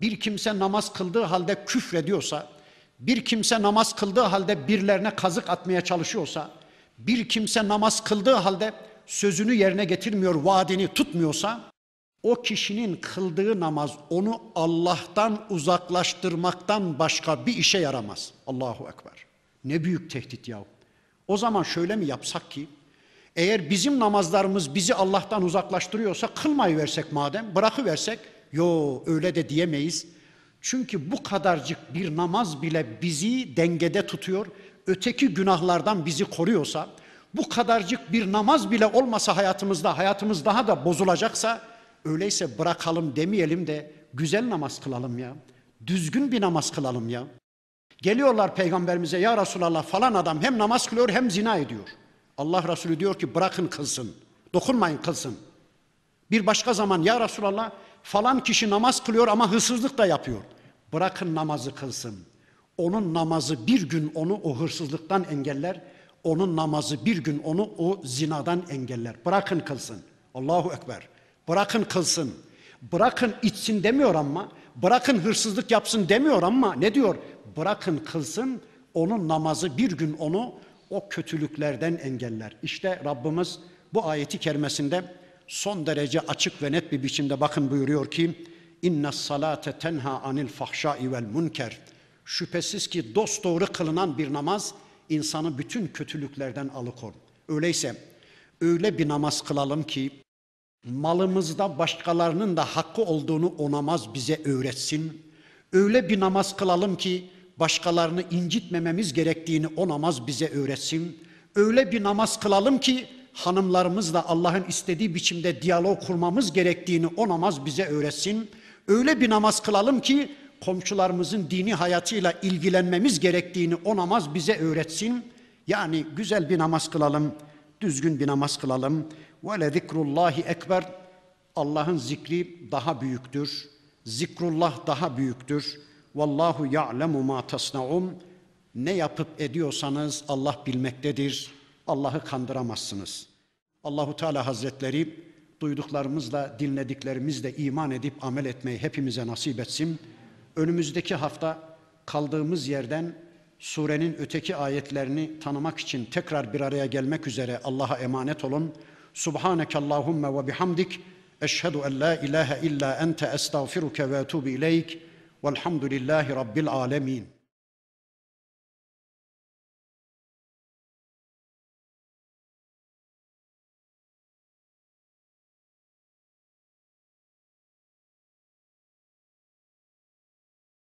bir kimse namaz kıldığı halde küfrediyorsa, bir kimse namaz kıldığı halde birilerine kazık atmaya çalışıyorsa, bir kimse namaz kıldığı halde sözünü yerine getirmiyor, vaadini tutmuyorsa, o kişinin kıldığı namaz onu Allah'tan uzaklaştırmaktan başka bir işe yaramaz. Allahu Ekber. Ne büyük tehdit ya. O zaman şöyle mi yapsak ki, eğer bizim namazlarımız bizi Allah'tan uzaklaştırıyorsa kılmayı versek madem, bırakıversek, yo öyle de diyemeyiz. Çünkü bu kadarcık bir namaz bile bizi dengede tutuyor, öteki günahlardan bizi koruyorsa, bu kadarcık bir namaz bile olmasa hayatımızda, hayatımız daha da bozulacaksa, öyleyse bırakalım demeyelim de güzel namaz kılalım ya. Düzgün bir namaz kılalım ya. Geliyorlar peygamberimize ya Resulallah falan adam hem namaz kılıyor hem zina ediyor. Allah Resulü diyor ki bırakın kılsın. Dokunmayın kılsın. Bir başka zaman ya Resulallah falan kişi namaz kılıyor ama hırsızlık da yapıyor. Bırakın namazı kılsın. Onun namazı bir gün onu o hırsızlıktan engeller. Onun namazı bir gün onu o zinadan engeller. Bırakın kılsın. Allahu Ekber. Bırakın kılsın. Bırakın içsin demiyor ama. Bırakın hırsızlık yapsın demiyor ama ne diyor? Bırakın kılsın. Onun namazı bir gün onu o kötülüklerden engeller. İşte Rabbimiz bu ayeti kerimesinde son derece açık ve net bir biçimde bakın buyuruyor ki inna salate tenha anil fahşai vel munker. Şüphesiz ki dost doğru kılınan bir namaz insanı bütün kötülüklerden alıkor. Öyleyse öyle bir namaz kılalım ki malımızda başkalarının da hakkı olduğunu o namaz bize öğretsin. Öyle bir namaz kılalım ki başkalarını incitmememiz gerektiğini o namaz bize öğretsin. Öyle bir namaz kılalım ki hanımlarımızla Allah'ın istediği biçimde diyalog kurmamız gerektiğini o namaz bize öğretsin. Öyle bir namaz kılalım ki komşularımızın dini hayatıyla ilgilenmemiz gerektiğini o namaz bize öğretsin. Yani güzel bir namaz kılalım, düzgün bir namaz kılalım. Ve le zikrullahi ekber. Allah'ın zikri daha büyüktür. Zikrullah daha büyüktür. Vallahu ya'lemu ma tasnaun. Ne yapıp ediyorsanız Allah bilmektedir. Allah'ı kandıramazsınız. Allahu Teala Hazretleri duyduklarımızla, dinlediklerimizle iman edip amel etmeyi hepimize nasip etsin. Önümüzdeki hafta kaldığımız yerden surenin öteki ayetlerini tanımak için tekrar bir araya gelmek üzere Allah'a emanet olun. سبحانك اللهم وبحمدك أشهد أن لا إله إلا أنت أستغفرك وأتوب إليك والحمد لله رب العالمين.